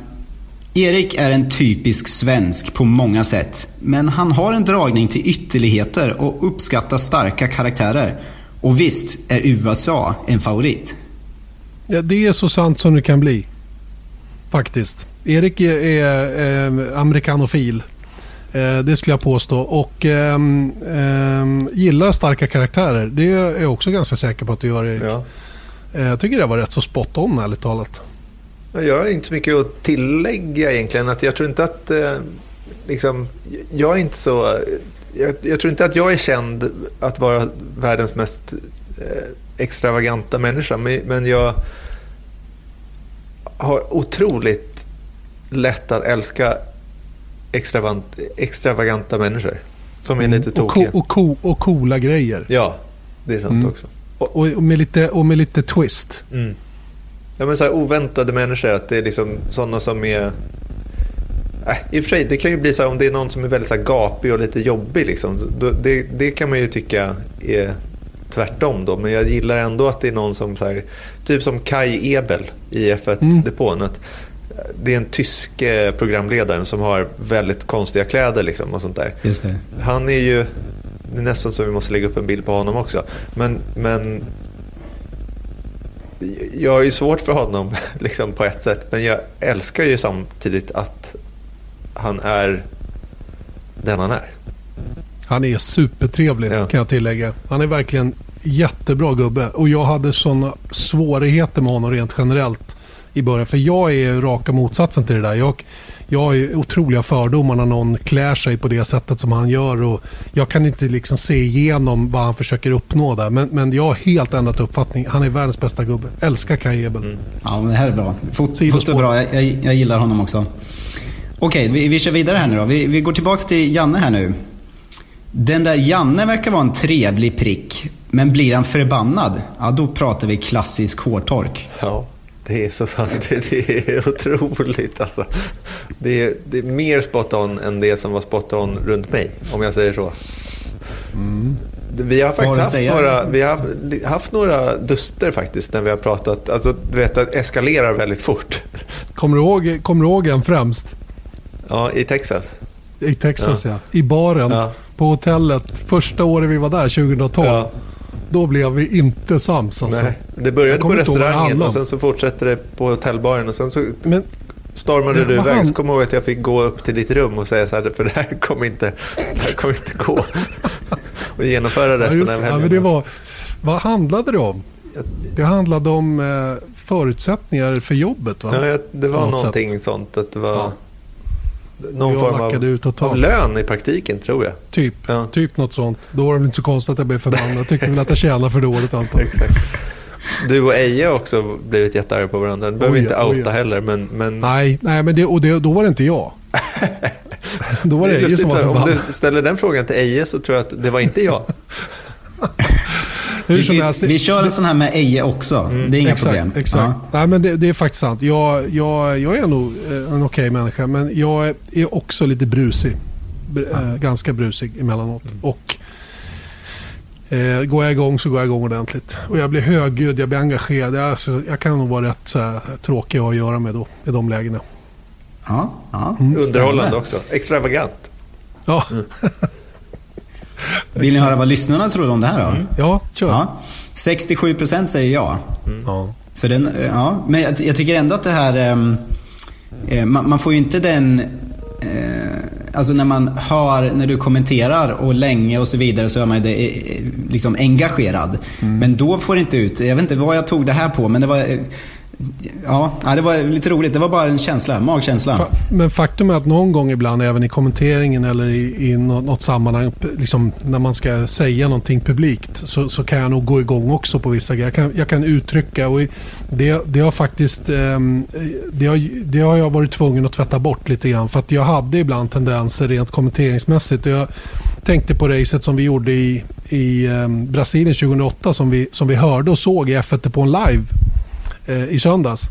Erik är en typisk svensk på många sätt. Men han har en dragning till ytterligheter och uppskattar starka karaktärer. Och visst är USA en favorit. Ja, det är så sant som det kan bli. Faktiskt. Erik är, är eh, amerikanofil. Eh, det skulle jag påstå. Och ehm, gillar starka karaktärer. Det är jag också ganska säker på att du gör Erik. Ja. Eh, jag tycker det var rätt så spot on ärligt talat. Jag har inte så mycket att tillägga egentligen. Att jag tror inte att... Eh, liksom, jag är inte så... Jag, jag tror inte att jag är känd att vara världens mest eh, extravaganta människa. Men, men jag har otroligt lätt att älska extravaganta människor. Som är lite och, co- tokiga. och, co- och coola grejer. Ja, det är sant Mm. också. Och, och, med lite, och med lite twist. Mm. Ja, men så här oväntade människor, att det är liksom sådana som är... Äh, I och för sig, det kan ju bli så här om det är någon som är väldigt så här gapig och lite jobbig. Liksom. Då, det, det kan man ju tycka är tvärtom då. Men jag gillar ändå att det är någon som, så här, typ som Kai Ebel i F1-depån. Att det är en tysk eh, programledare som har väldigt konstiga kläder liksom, och sånt där. Just det. Han är ju... Det är nästan så vi måste lägga upp en bild på honom också. Men, men jag har ju svårt för honom liksom, på ett sätt. Men jag älskar ju samtidigt att han är den han är. Han är supertrevlig Ja. kan jag tillägga. Han är verkligen jättebra gubbe. Och jag hade sådana svårigheter med honom rent generellt i början. För jag är raka motsatsen till det där. Jag, jag har ju otroliga fördomar när någon klär sig på det sättet som han gör. Och jag kan inte liksom se igenom vad han försöker uppnå där. Men, men jag har helt ändrat uppfattning. Han är världens bästa gubbe. Älskar Kai Ebel. Mm. Ja, men det här är bra. Fot, foto är bra. Jag, jag, jag gillar honom också. Okej, vi, vi kör vidare här nu då. Vi, vi går tillbaks till Janne här nu. Den där Janne verkar vara en trevlig prick. Men blir han förbannad, ja då pratar vi klassisk hårtork. Ja, det är så sant. Det, det är otroligt alltså. Det är, det är mer spot on än det som var spot on runt mig, om jag säger så. Vi har faktiskt haft säga? några, vi har haft, några duster faktiskt när vi har pratat. Alltså, du vet att det eskalerar väldigt fort. Kommer, du ihåg, kommer du ihåg en främst? Ja, i Texas. I Texas ja. I baren. Ja. På hotellet. Första året vi var där, 2012. Ja. Då blev vi inte sams alltså. Nej, det började på restaurangen och sen så fortsätter det på hotellbaren och sen så Men stormade Det du iväg. han- Så kommer jag ihåg att jag fick gå upp till ditt rum och säga så här, för det här kommer inte, det här kommer inte gå. och genomföra Ja, resten just, av helgen. ja, men det var, vad handlade det om? Det handlade om eh, förutsättningar för jobbet va? Ja, det var någonting sätt. sånt. Att det var Ja. Någon Jag form av, ut totalt. av lön i praktiken, tror jag. Typ, Ja. typ något sånt. Då var det väl inte så konstigt att jag blev förbannad. Jag tyckte väl att jag tjänade för dåligt antar jag. Exakt. Du och Eje har också blivit jättearga på varandra. Det behöver Oj, inte outa oj. heller, men... men Nej, nej men det, och det, då var det inte jag. då var det är Eje som var Om förbannad. du ställer den frågan till Eje så tror jag att det var inte jag. Hur Vi, som vi, helst, vi kör en sån här med Eje också. Det är inga exakt, problem. Exakt. Ja. Nej, men det, det är faktiskt sant. Jag, jag, jag är nog eh, en okej människa, men jag är- också lite brusig. Br- eh, ganska brusig emellanåt. Och eh, går jag igång så går jag igång ordentligt. Och jag blir högljudd, jag blir engagerad. Jag, alltså, jag kan nog vara rätt så här, tråkig att göra med då, i de lägena. Ja, ja. Underhållande Spännande. också. Extravagant. Ja, Vill ni höra vad lyssnarna tror om det här då? ja kör. Ja. 67% säger ja. Ja. Så den, eh, ja. Men jag, jag tycker ändå att det här... ehm, eh, man, man får ju inte den... Eh, alltså när man hör, när du kommenterar och länge och så vidare så är man ju det, eh, liksom engagerad. Men då får det inte ut, jag vet inte vad jag tog det här på, men det var... Ja, det var lite roligt. Det var bara en känsla, magkänsla. Men faktum är att någon gång ibland, även i kommenteringen eller i, i något sammanhang, liksom när man ska säga någonting publikt, så, så kan jag nog gå igång också på vissa grejer. Jag kan, jag kan uttrycka och det, det har faktiskt ehm, det har, det har jag varit tvungen att tvätta bort lite grann. För att jag hade ibland tendenser rent kommenteringsmässigt. Jag tänkte på racet som vi gjorde i, i ehm, Brasilien 2008 som vi, som vi hörde och såg i F1 på en live eh, i söndags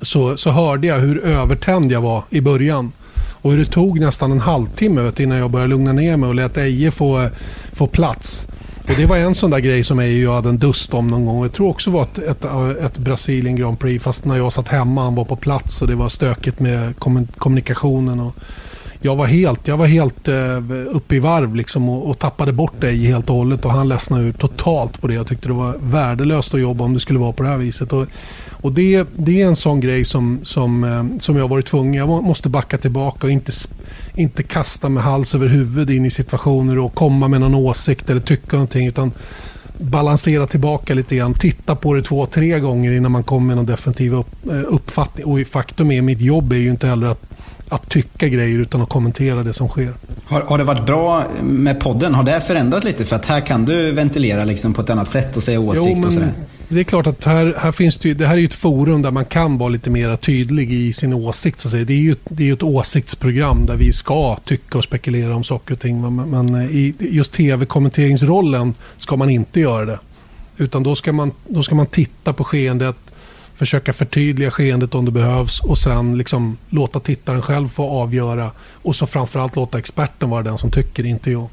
så, så hörde jag hur övertänd jag var i början. Och hur det tog nästan en halvtimme vet, innan jag började lugna ner mig och lät Eje få, få plats. Och Det var en sån där grej som Eje och jag hade en dust om någon gång. Jag tror också det var ett, ett, ett Brasilien Grand Prix fast när jag satt hemma han var på plats och det var stökigt med kommunikationen. Och, jag var helt, jag var helt eh, uppe i varv liksom och, och tappade bort dig helt och hållet. Och han ledsnade ur totalt på det. Jag tyckte det var värdelöst att jobba om det skulle vara på det här viset. Och, och det, det är en sån grej som, som, eh, som jag har varit tvungen. Jag måste backa tillbaka och inte, inte kasta med hals över huvud in i situationer och komma med någon åsikt eller tycka någonting. Utan balansera tillbaka lite grann. Titta på det två, tre gånger innan man kommer med någon definitiv eh, uppfattning. Och faktum är, mitt jobb är ju inte heller att att tycka grejer utan att kommentera det som sker. Har, har det varit bra med podden? Har det förändrat lite? För att här kan du ventilera liksom på ett annat sätt och säga åsikt jo, och sådär. Det är klart att här, här finns det, det här är ett forum där man kan vara lite mer tydlig i sin åsikt. Så att säga. Det är ju det är ett åsiktsprogram där vi ska tycka och spekulera om saker och ting. Men, men i just tv-kommenteringsrollen ska man inte göra det. Utan då ska man, då ska man titta på skeendet, försöka förtydliga skeendet om det behövs och sen liksom låta tittaren själv få avgöra. Och så framförallt låta experten vara den som tycker, inte jag.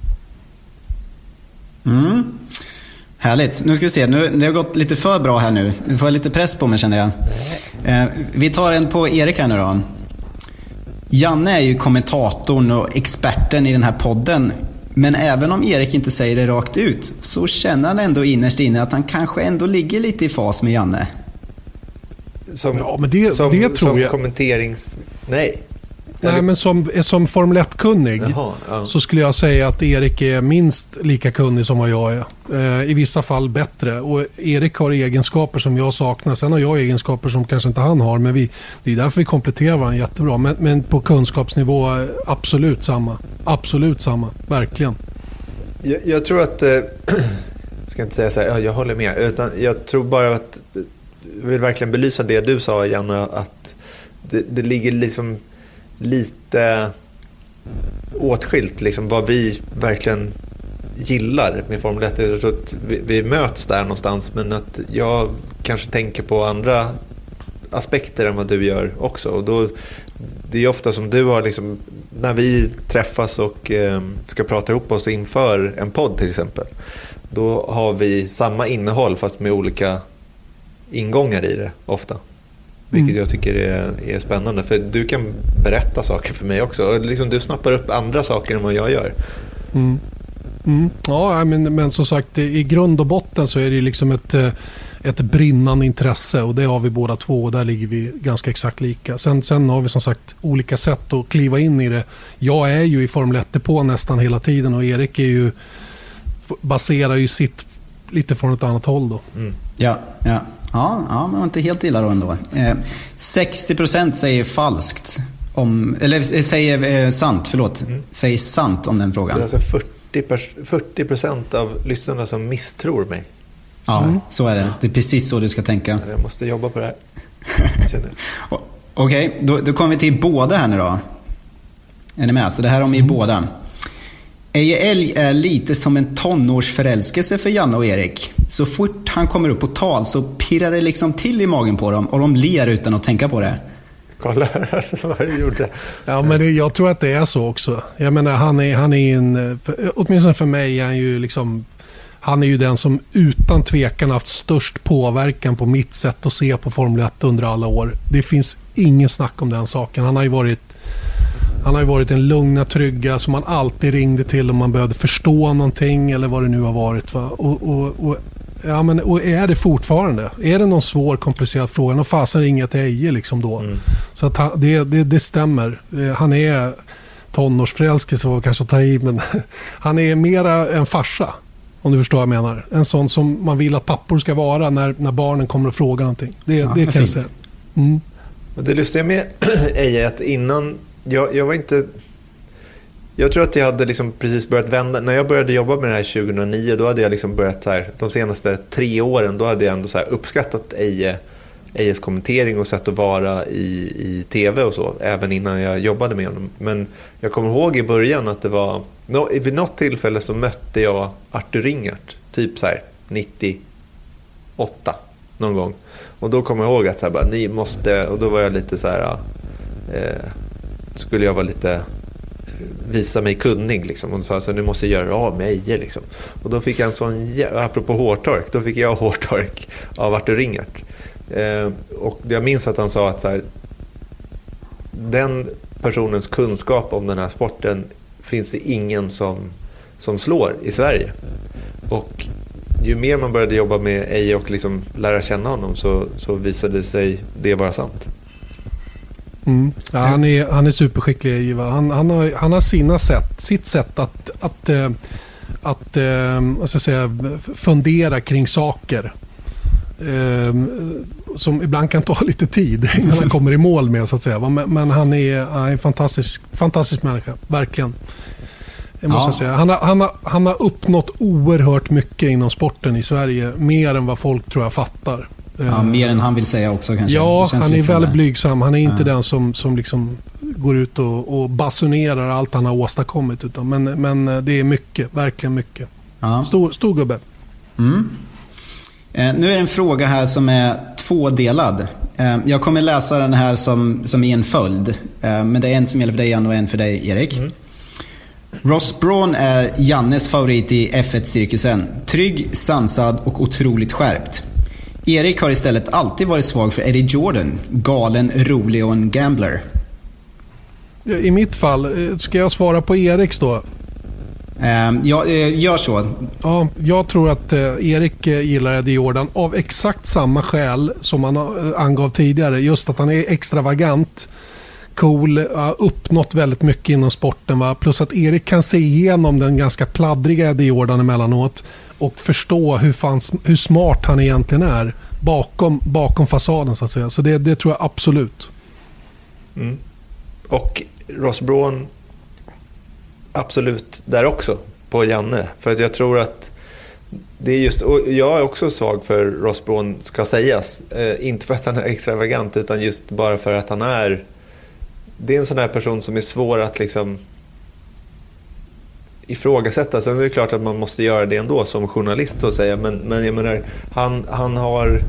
Mm. Härligt. Nu ska vi se. Nu, det har gått lite för bra här nu. Nu får jag lite press på mig känner jag. Eh, vi tar en på Erik här nu då. Janne är ju kommentatorn och experten i den här podden. Men även om Erik inte säger det rakt ut så känner han ändå innerst inne att han kanske ändå ligger lite i fas med Janne. Som, ja, men det, som, det tror som jag. kommenterings... Nej. Nej, men som, som Formel 1-kunnig ja. så skulle jag säga att Erik är minst lika kunnig som vad jag är. Eh, I vissa fall bättre. Och Erik har egenskaper som jag saknar. Sen har jag egenskaper som kanske inte han har. Men vi, det är därför vi kompletterar varandra jättebra. Men, men på kunskapsnivå absolut samma. Absolut samma. Verkligen. Jag, jag tror att... Eh, jag ska inte säga så här, ja, jag håller med. Utan jag tror bara att vill verkligen belysa det du sa Janne, att det, det ligger liksom lite åtskilt liksom, vad vi verkligen gillar med Formel 1. Jag tror att vi, vi, möts där någonstans men att jag kanske tänker på andra aspekter än vad du gör också. Och då, det är ofta som du har, liksom, när vi träffas och eh, ska prata ihop oss inför en podd till exempel. Då har vi samma innehåll fast med olika ingångar i det ofta. Vilket mm. jag tycker är, är spännande. För du kan berätta saker för mig också. Och liksom, du snappar upp andra saker än vad jag gör. Mm. Mm. Ja, men, men som sagt i grund och botten så är det liksom ett, eh, ett brinnande intresse och det har vi båda två och där ligger vi ganska exakt lika. Sen, sen har vi som sagt olika sätt att kliva in i det. Jag är ju i Formel 1 på nästan hela tiden och Erik är ju baserar ju sitt lite från ett annat håll då. Mm. Ja, ja. Ja, ja men inte helt illa då ändå. Eh, 60% säger falskt. Om, eller eh, säger eh, sant, förlåt. Mm. Säger sant om den frågan. Det är alltså 40, procent av lyssnarna som misstror mig. Ja, mm. så är det. Det är precis så du ska tänka. Jag måste jobba på det här. Okej, okay, då, då kommer vi till båda här nu då. Är ni med? Så det här om er mm. båda. Eje Älg är lite som en tonårsförälskelse för Janne och Erik. Så fort han kommer upp på tal så pirrar det liksom till i magen på dem och de ler utan att tänka på det. Kolla alltså, vad jag gjorde. Ja, men det, jag tror att det är så också. Jag menar, han är, han är en... Åtminstone för mig är han ju liksom... Han är ju den som utan tvekan haft störst påverkan på mitt sätt att se på Formel 1 under alla år. Det finns ingen snack om den saken. Han har ju varit han har ju varit den lugna, trygga som man alltid ringde till om man behövde förstå någonting eller vad det nu har varit. Va? Och, och, och, ja, men, och är det fortfarande? Är det någon svår, komplicerad fråga, då fasen ringer jag till Eje liksom då. Mm. Så att han, det, det, det stämmer. Eh, han är tonårsförälskelse var kanske att ta i, men han är mera en farsa. Om du förstår vad jag menar. En sån som man vill att pappor ska vara när, när barnen kommer och frågar någonting. Det, Ja, det kan jag fint. säga. Mm. Och det lustiga med Eje är att innan, jag, jag var inte... Jag tror att jag hade liksom precis börjat vända. När jag började jobba med det här 2009, då hade jag liksom börjat så här, de senaste tre åren, då hade jag ändå så här uppskattat Eje, Ejes kommentering och sätt att vara i, i tv och så, även innan jag jobbade med honom. Men jag kommer ihåg i början att det var, no, vid något tillfälle så mötte jag Artur Ringart, typ så här 98 någon gång. Och då kommer jag ihåg att så här, bara, ni måste, och då var jag lite så här, eh, skulle jag vara lite visa mig kunnig liksom. Hon sa jag så nu måste jag göra av med Eje liksom. Och då fick jag en sån, apropå hårtork, då fick jag hårtork av Artur Ringart. Eh, och jag minns att han sa att så här, den personens kunskap om den här sporten finns det ingen som, som slår i Sverige. Och ju mer man började jobba med Eje och liksom lära känna honom så, så visade sig det vara sant. Mm. Ja, han, är, han är superskicklig Iva. Han, han, har, han har sina sätt, sitt sätt att, att, eh, att eh, vad ska säga, fundera kring saker. Eh, som ibland kan ta lite tid innan han kommer i mål med så att säga. Men, men han är, han är en fantastisk, fantastisk människa, verkligen. Det måste Ja. säga. Han, har, han, har, han har uppnått oerhört mycket inom sporten i Sverige. Mer än vad folk tror jag fattar. Ja, Eh, mer än han vill säga också kanske. Ja, han är väldigt blygsam. Han är inte Ja. den som, som liksom går ut och, och basunerar allt han har åstadkommit. Utan, men, men eh, det är mycket, verkligen mycket. Ja. Stor, stor gubbe. Mm. Eh, nu är det en fråga här som är tvådelad. Eh, jag kommer läsa den här som, som i en följd. Eh, men det är en som gäller för dig Jan och en för dig Erik. Ross Braun är Jannes favorit i F1-cirkusen. Trygg, sansad och otroligt skärpt. Erik har istället alltid varit svag för Eddie Jordan. Galen, rolig och en gambler. I mitt fall, eh, ska jag svara på Eriks då? Eh, ja, eh, gör så. Ja, jag tror att eh, Erik gillar Eddie Jordan av exakt samma skäl som han angav tidigare. Just att han är extravagant, cool, har uppnått väldigt mycket inom sporten. Va? Plus att Erik kan se igenom den ganska pladdriga Eddie Jordan emellanåt och förstå hur, fan, hur smart han egentligen är bakom, bakom fasaden så att säga. Så det, det tror jag absolut. Mm. Och Ross Brown, absolut där också, på Janne. För att jag tror att det är just, och jag är också svag för Ross Brown, ska sägas. Eh, inte för att han är extravagant, utan just bara för att han är... Det är en sån här person som är svår att liksom ifrågasätta. Sen är det klart att man måste göra det ändå som journalist så att säga. Men, men jag menar, han, han har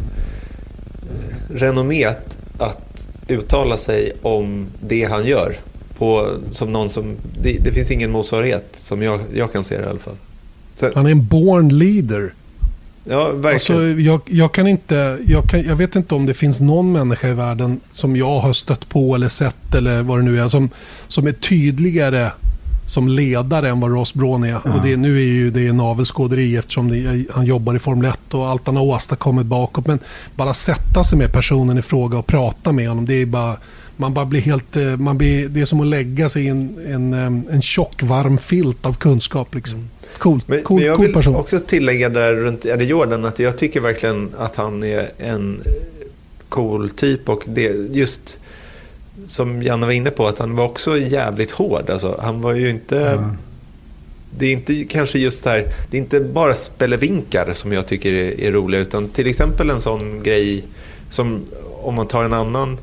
renommet att uttala sig om det han gör. På, som någon som, det, det finns ingen motsvarighet som jag, jag kan se det i alla fall. Så, Han är en born leader. ja, verkligen. Alltså, jag, jag, kan inte, jag, kan, jag vet inte om det finns någon människa i världen som jag har stött på eller sett eller vad det nu är som, som är tydligare som ledare än vad Ross Braun är. Och det, nu är ju det navelskåderi eftersom det, han jobbar i Formel 1 och allt han har åstadkommit bakåt. Men bara sätta sig med personen i fråga och prata med honom. Det är bara, man bara blir helt, eh, man blir, det är som att lägga sig i en, en, eh, en tjock varm filt av kunskap. Liksom. Coolt, Men, cool, men jag cool vill person. också tillägga där runt Eddie Jordan att jag tycker verkligen att han är en cool typ och det just som Janne var inne på att han var också jävligt hård. Alltså, han var ju inte... Det är inte kanske just här, det är inte bara spelevinkar som jag tycker är, är roliga utan till exempel en sån grej som om man tar en annan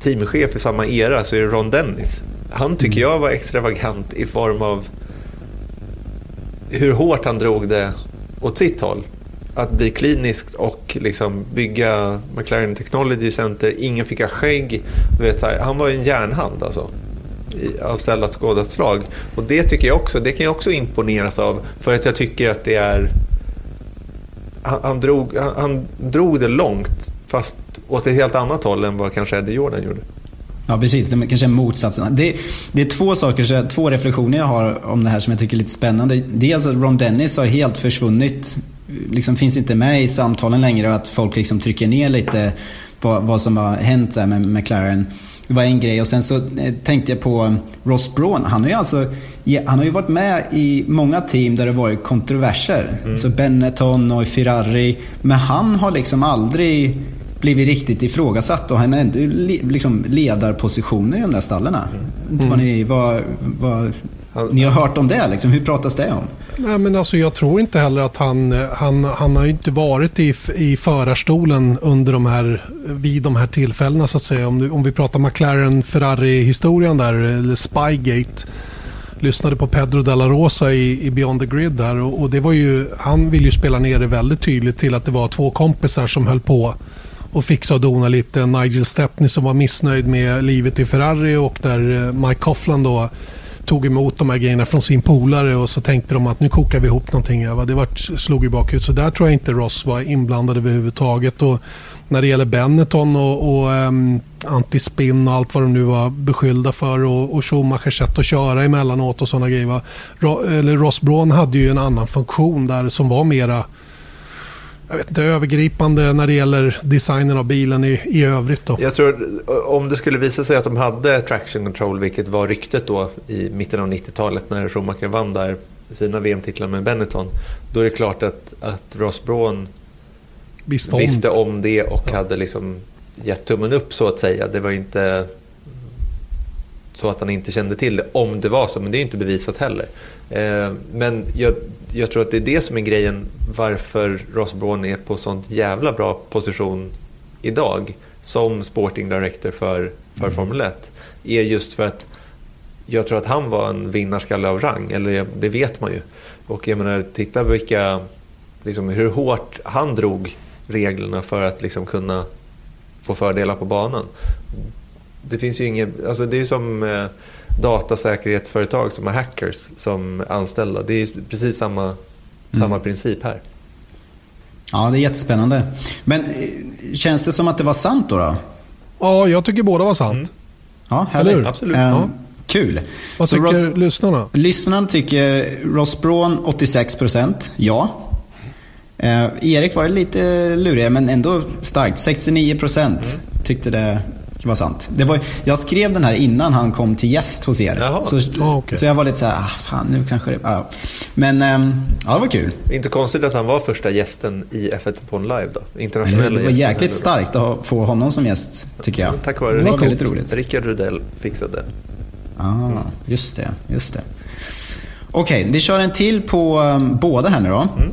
teamchef i samma era så är det Ron Dennis. Han tycker jag var extravagant i form av hur hårt han drog det åt sitt håll. Att bli kliniskt och liksom bygga McLaren Technology Center. Ingen fick ha skägg. Du vet, så här, han var ju en järnhand alltså. I, av sällan skådat slag. Och det tycker jag också, det kan jag också imponeras av. För att jag tycker att det är... Han, han, drog, han, han drog det långt fast åt ett helt annat håll än vad kanske Eddie Jordan gjorde. Ja, precis. Det är kanske är motsatsen. Det, det är två saker, två reflektioner jag har om det här som jag tycker är lite spännande. Dels att Ron Dennis har helt försvunnit. Liksom finns inte med i samtalen längre och att folk liksom trycker ner lite vad, vad som har hänt där med McLaren. det var en grej. Och sen så eh, tänkte jag på Ross Braun. Han har ju alltså han har ju varit med i många team där det varit kontroverser. Mm. Så Benetton och Ferrari. Men han har liksom aldrig blivit riktigt ifrågasatt och han är ändå liksom ledarpositioner i de där stallarna. Mm. Inte vad ni, vad, vad, ni har hört om det liksom. Hur pratas det om? Nej, men alltså, jag tror inte heller att han, han, han har inte varit i, i förarstolen under de här, vid de här tillfällena så att säga. Om, om vi pratar McLaren-Ferrari-historien där, eller Spygate lyssnade på Pedro de la Rosa i, i Beyond the Grid där och, och, det var ju, han ville ju spela ner det väldigt tydligt till att det var två kompisar som höll på och fixa och dona lite. Nigel Stepney som var missnöjd med livet i Ferrari och där eh, Mike Coughlin då tog emot de här grejerna från sin polare och så tänkte de att nu kokar vi ihop någonting. Det var, slog ju bakut. Så där tror jag inte Ross var inblandad överhuvudtaget. Och när det gäller Benetton och, och um, antispinn och allt vad de nu var beskyllda för och, och Schumachers sätt att köra emellanåt och sådana grejer. Ro, eller Ross Braun hade ju en annan funktion där som var mera jag vet inte, övergripande när det gäller designen av bilen i, i övrigt. Då. Jag tror om det skulle visa sig att de hade traction control, vilket var ryktet då i mitten av 90-talet när Schumacher vann där sina VM-titlar med Benetton, då är det klart att, att Ross Braun visste om, visste om det och ja. hade liksom gett tummen upp så att säga. Det var inte så att han inte kände till det, om det var så, men det är inte bevisat heller. Eh, men jag, jag, tror att det är det som är grejen varför Ross Braun är på sånt jävla bra position idag som sporting director för, för mm. Formel 1. Är just för att jag tror att han var en vinnarskalle av rang, eller det vet man ju. Och jag menar, titta vilka, liksom, hur hårt han drog reglerna för att liksom kunna få fördelar på banan. Det finns ju inget, alltså det är som eh, datasäkerhetsföretag som har hackers som anställda. Det är precis samma, mm. samma princip här. Ja, det är jättespännande. Men eh, känns det som att det var sant då? då? Ja, jag tycker båda var sant. Mm. Ja, härligt. Absolut. Um, ja. Kul. Vad tycker Ross, lyssnarna? Lyssnarna tycker Ross Braun 86%, ja. Eh, Erik var lite lurigare men ändå starkt. 69% mm. tyckte det var sant. Det var, jag skrev den här innan han kom till gäst hos er. Så, oh, okay. så jag var lite så här, ah, fan nu kanske det... Ja. Men eh, ja, det var kul. Inte konstigt att han var första gästen i F1 Upon Live då? Internationella Det var jäkligt starkt att få honom som gäst, tycker jag. Tack vare det var väldigt roligt. Rickard Rudell fixade. Ah, just det, just det. Okej, okay, vi kör en till på um, båda här nu då. Mm.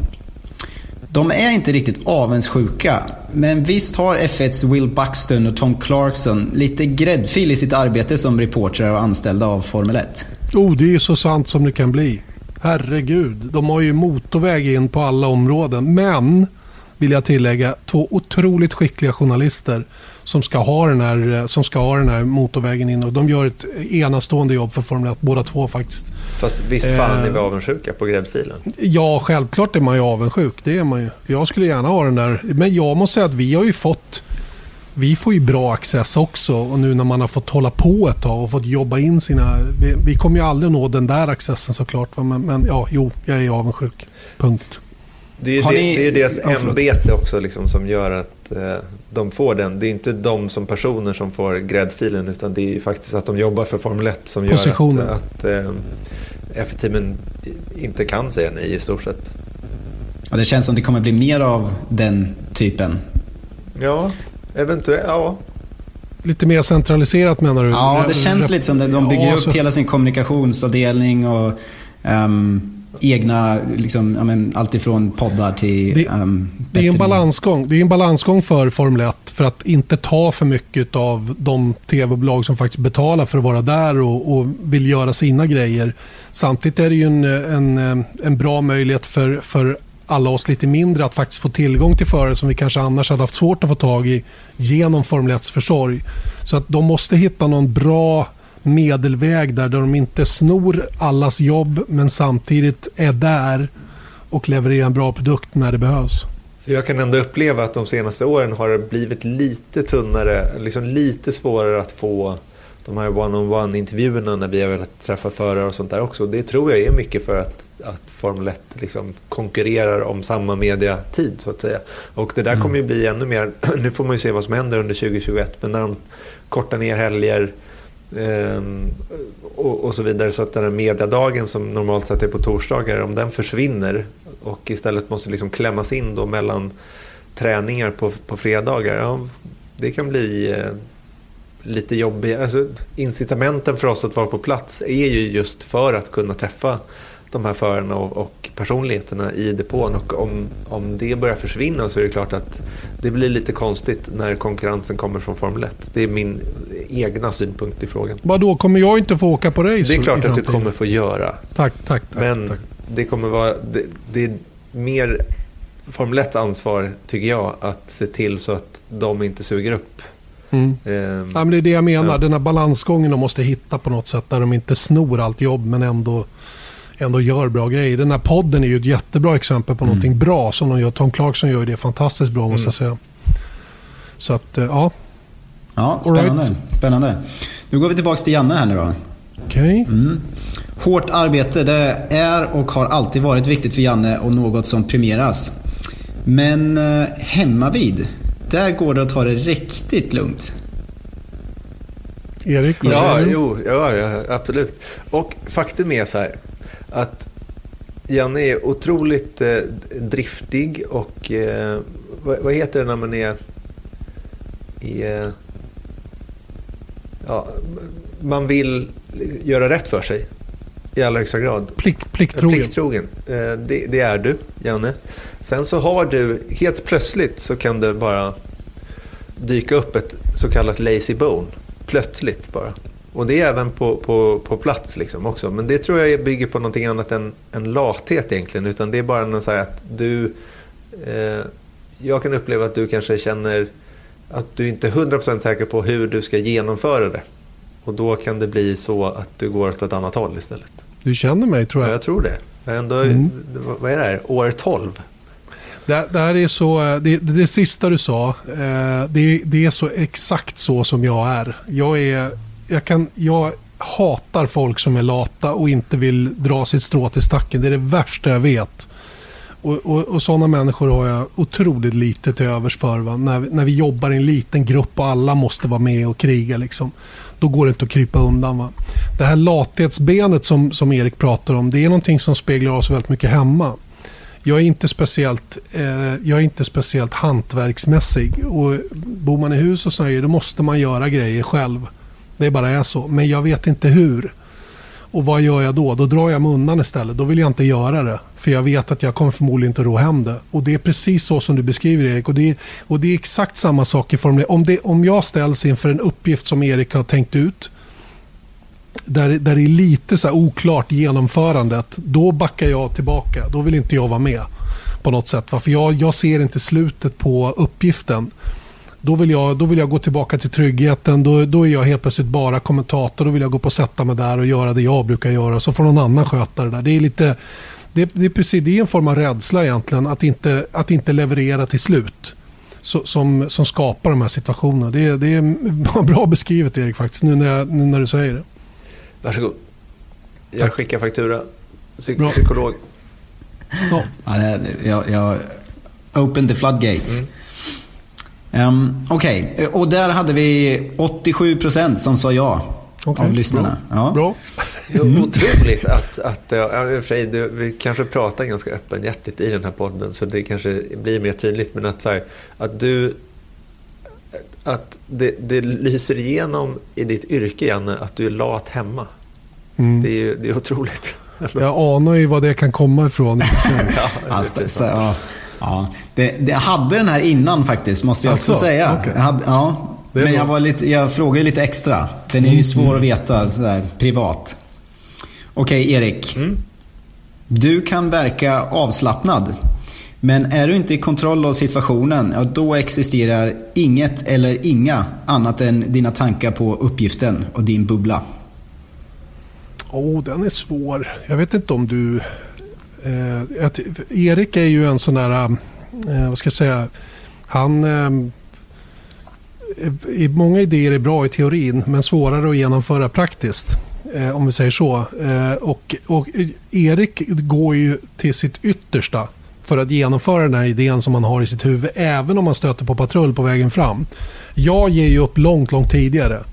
De är inte riktigt avundsjuka. Men visst har F1s Will Buxton och Tom Clarkson lite gräddfil i sitt arbete som reportrar och anställda av Formel 1? Oh, det är så sant som det kan bli. Herregud, de har ju motorväg in på alla områden. Men, vill jag tillägga, två otroligt skickliga journalister som ska ha den här, som ska ha den här motorvägen in. Och de gör ett enastående jobb för Formel 1, båda två faktiskt. Fast visst fan är vi eh, avundsjuka på gräddfilen? Ja, självklart är man ju avundsjuk. Det är man ju. Jag skulle gärna ha den där. Men jag måste säga att vi har ju fått vi får ju bra access också och nu när man har fått hålla på ett tag och fått jobba in sina... Vi, vi kommer ju aldrig nå den där accessen såklart. Men, men ja, jo, jag är avundsjuk. Punkt. Det är, det, ni... det är deras ämbete också liksom som gör att eh, de får den. Det är inte de som personer som får gräddfilen utan det är faktiskt att de jobbar för Formel 1 som Positionen. gör att, att eh, F-teamen inte kan säga nej i stort sett. Ja, det känns som det kommer bli mer av den typen. Ja, eventuellt. Ja. Lite mer centraliserat menar du? Ja, det känns lite som det. De bygger ja, upp så... hela sin kommunikationsavdelning och um, egna, liksom, ja, men, alltifrån poddar till... Det, um, det, är en balansgång. det är en balansgång för Formel 1 för att inte ta för mycket av de tv-bolag som faktiskt betalar för att vara där och, och, vill göra sina grejer. Samtidigt är det ju en, en, en bra möjlighet för, för alla oss lite mindre att faktiskt få tillgång till förare som vi kanske annars hade haft svårt att få tag i genom Formel 1 försorg. Så att de måste hitta någon bra medelväg där, där de inte snor allas jobb men samtidigt är där och levererar en bra produkt när det behövs. Jag kan ändå uppleva att de senaste åren har det blivit lite tunnare, liksom lite svårare att få de här one-on-one intervjuerna när vi har velat träffa förare och sånt där också. Det tror jag är mycket för att, att Formel 1 liksom konkurrerar om samma mediatid så att säga. Och det där mm. kommer ju bli ännu mer, nu får man ju se vad som händer under 2021, men när de kortar ner helger Ehm, och, och, så vidare så att den här mediadagen som normalt sett är på torsdagar, om den försvinner och istället måste liksom klämmas in då mellan träningar på, på fredagar, ja, det kan bli eh, lite jobbiga. Alltså, incitamenten för oss att vara på plats är ju just för att kunna träffa de här förarna och, och personligheterna i depån. Och om, om det börjar försvinna så är det klart att det blir lite konstigt när konkurrensen kommer från Formel 1. Det är min egna synpunkt i frågan. Vadå, kommer jag inte få åka på race? Det är klart att du kommer få göra. Tack, tack. tack Men tack. det kommer vara... Det, det är mer Formel 1 ansvar, tycker jag, att se till så att de inte suger upp Mm. Eh, ja, men det är det jag menar. Ja. Den här balansgången de måste hitta på något sätt. Där de inte snor allt jobb men ändå, ändå gör bra grejer. Den här podden är ju ett jättebra exempel på mm. någonting bra som de gör. Tom Clarkson gör det fantastiskt bra måste jag mm. säga. Så att, eh, ja. Ja, spännande. Right. spännande. Nu går vi tillbaka till Janne här nu då. Okay. Mm. Hårt arbete, det är och har alltid varit viktigt för Janne och något som premieras. Men eh, hemma vid där går det att ta det riktigt lugnt. Erik, vad ja, säger du? Jo, ja, ja, absolut. Och faktum är så här att Janne är otroligt eh, driftig och eh, vad, vad, heter det när man är i, eh, ja, man vill göra rätt för sig i allra högsta grad. Plick, plikttrogen. plikttrogen. Eh, det, det, är du, Janne. Sen så har du, helt plötsligt så kan det bara dyka upp ett så kallat lazy bone. Plötsligt bara. Och det är även på, på, på plats liksom också. Men det tror jag bygger på någonting annat än, än lathet egentligen. Utan det är bara något så här att du... Eh, jag kan uppleva att du kanske känner att du inte är 100% säker på hur du ska genomföra det. Och då kan det bli så att du går åt ett annat håll istället. Du känner mig tror jag. Ja, jag tror det. Ändå, mm. Vad är det här? År 12? Det, det här är så, det, det, det sista du sa, eh, det, det, är så exakt så som jag är. Jag, är jag, kan, jag hatar folk som är lata och inte vill dra sitt strå till stacken. Det är det värsta jag vet. Och, och, och sådana människor har jag otroligt lite till övers för. Va? När, när vi jobbar i en liten grupp och alla måste vara med och kriga. Liksom. Då går det inte att krypa undan. Va? Det här lathetsbenet som, som Erik pratar om, det är någonting som speglar oss väldigt mycket hemma. Jag är inte speciellt, eh, jag är inte speciellt hantverksmässig. Och bor man i hus och så då måste man göra grejer själv. Det bara är så. Men jag vet inte hur. Och vad gör jag då? Då drar jag mig undan istället. Då vill jag inte göra det. För jag vet att jag kommer förmodligen inte ro hem det. Och det är precis så som du beskriver Erik. Och det är, och det är exakt samma sak i Formel om, det, om jag ställs inför en uppgift som Erik har tänkt ut. Där, där det är lite så oklart genomförandet. Då backar jag tillbaka. Då vill inte jag vara med. På något sätt. För jag, jag ser inte slutet på uppgiften. Då vill, jag, då vill jag gå tillbaka till tryggheten. Då, då är jag helt plötsligt bara kommentator. Då vill jag gå på och sätta mig där och göra det jag brukar göra. Så får någon annan sköta det där. Det är lite... Det, det, är precis, det är en form av rädsla egentligen att inte, att inte leverera till slut. Så, som, som skapar de här situationerna. Det, det är bra beskrivet Erik faktiskt nu när, jag, nu när du säger det. Varsågod. Jag Tack. skickar faktura. Psyk psykolog. Ja. jag, jag open the floodgates. Mm. Um, Okej, okay. och där hade vi 87% som sa ja. Okay. Av lyssnarna. Bra. Ja. Bra. Otroligt att, att ja, sig, det, vi kanske pratar ganska öppenhjärtigt i den här podden så det kanske blir mer tydligt. Men att, så här, att du att det, det lyser igenom i ditt yrke, Janne, att du är lat hemma. Mm. Det, är, det är otroligt. Jag anar ju var det kan komma ifrån. ja, alltså, så, ja. Ja, det, det, hade den här innan faktiskt, måste jag alltså, också säga. Okay. Jag hade, ja, men jag, var lite, jag frågade lite extra. Den är ju mm. svår att veta sådär, privat. Okej, okay, Erik. Mm. Du kan verka avslappnad. Men är du inte i kontroll av situationen, ja, då existerar inget eller inga annat än dina tankar på uppgiften och din bubbla. Oh, den är svår. Jag vet inte om du Eh, att, Erik är ju en sån där, eh, eh, vad ska jag säga, han, eh, i många idéer är bra i teorin men svårare att genomföra praktiskt. Eh, om vi säger så. Eh, och, och Erik går ju till sitt yttersta för att genomföra den här idén som man har i sitt huvud även om man stöter på patrull på vägen fram. Jag ger ju upp långt, långt tidigare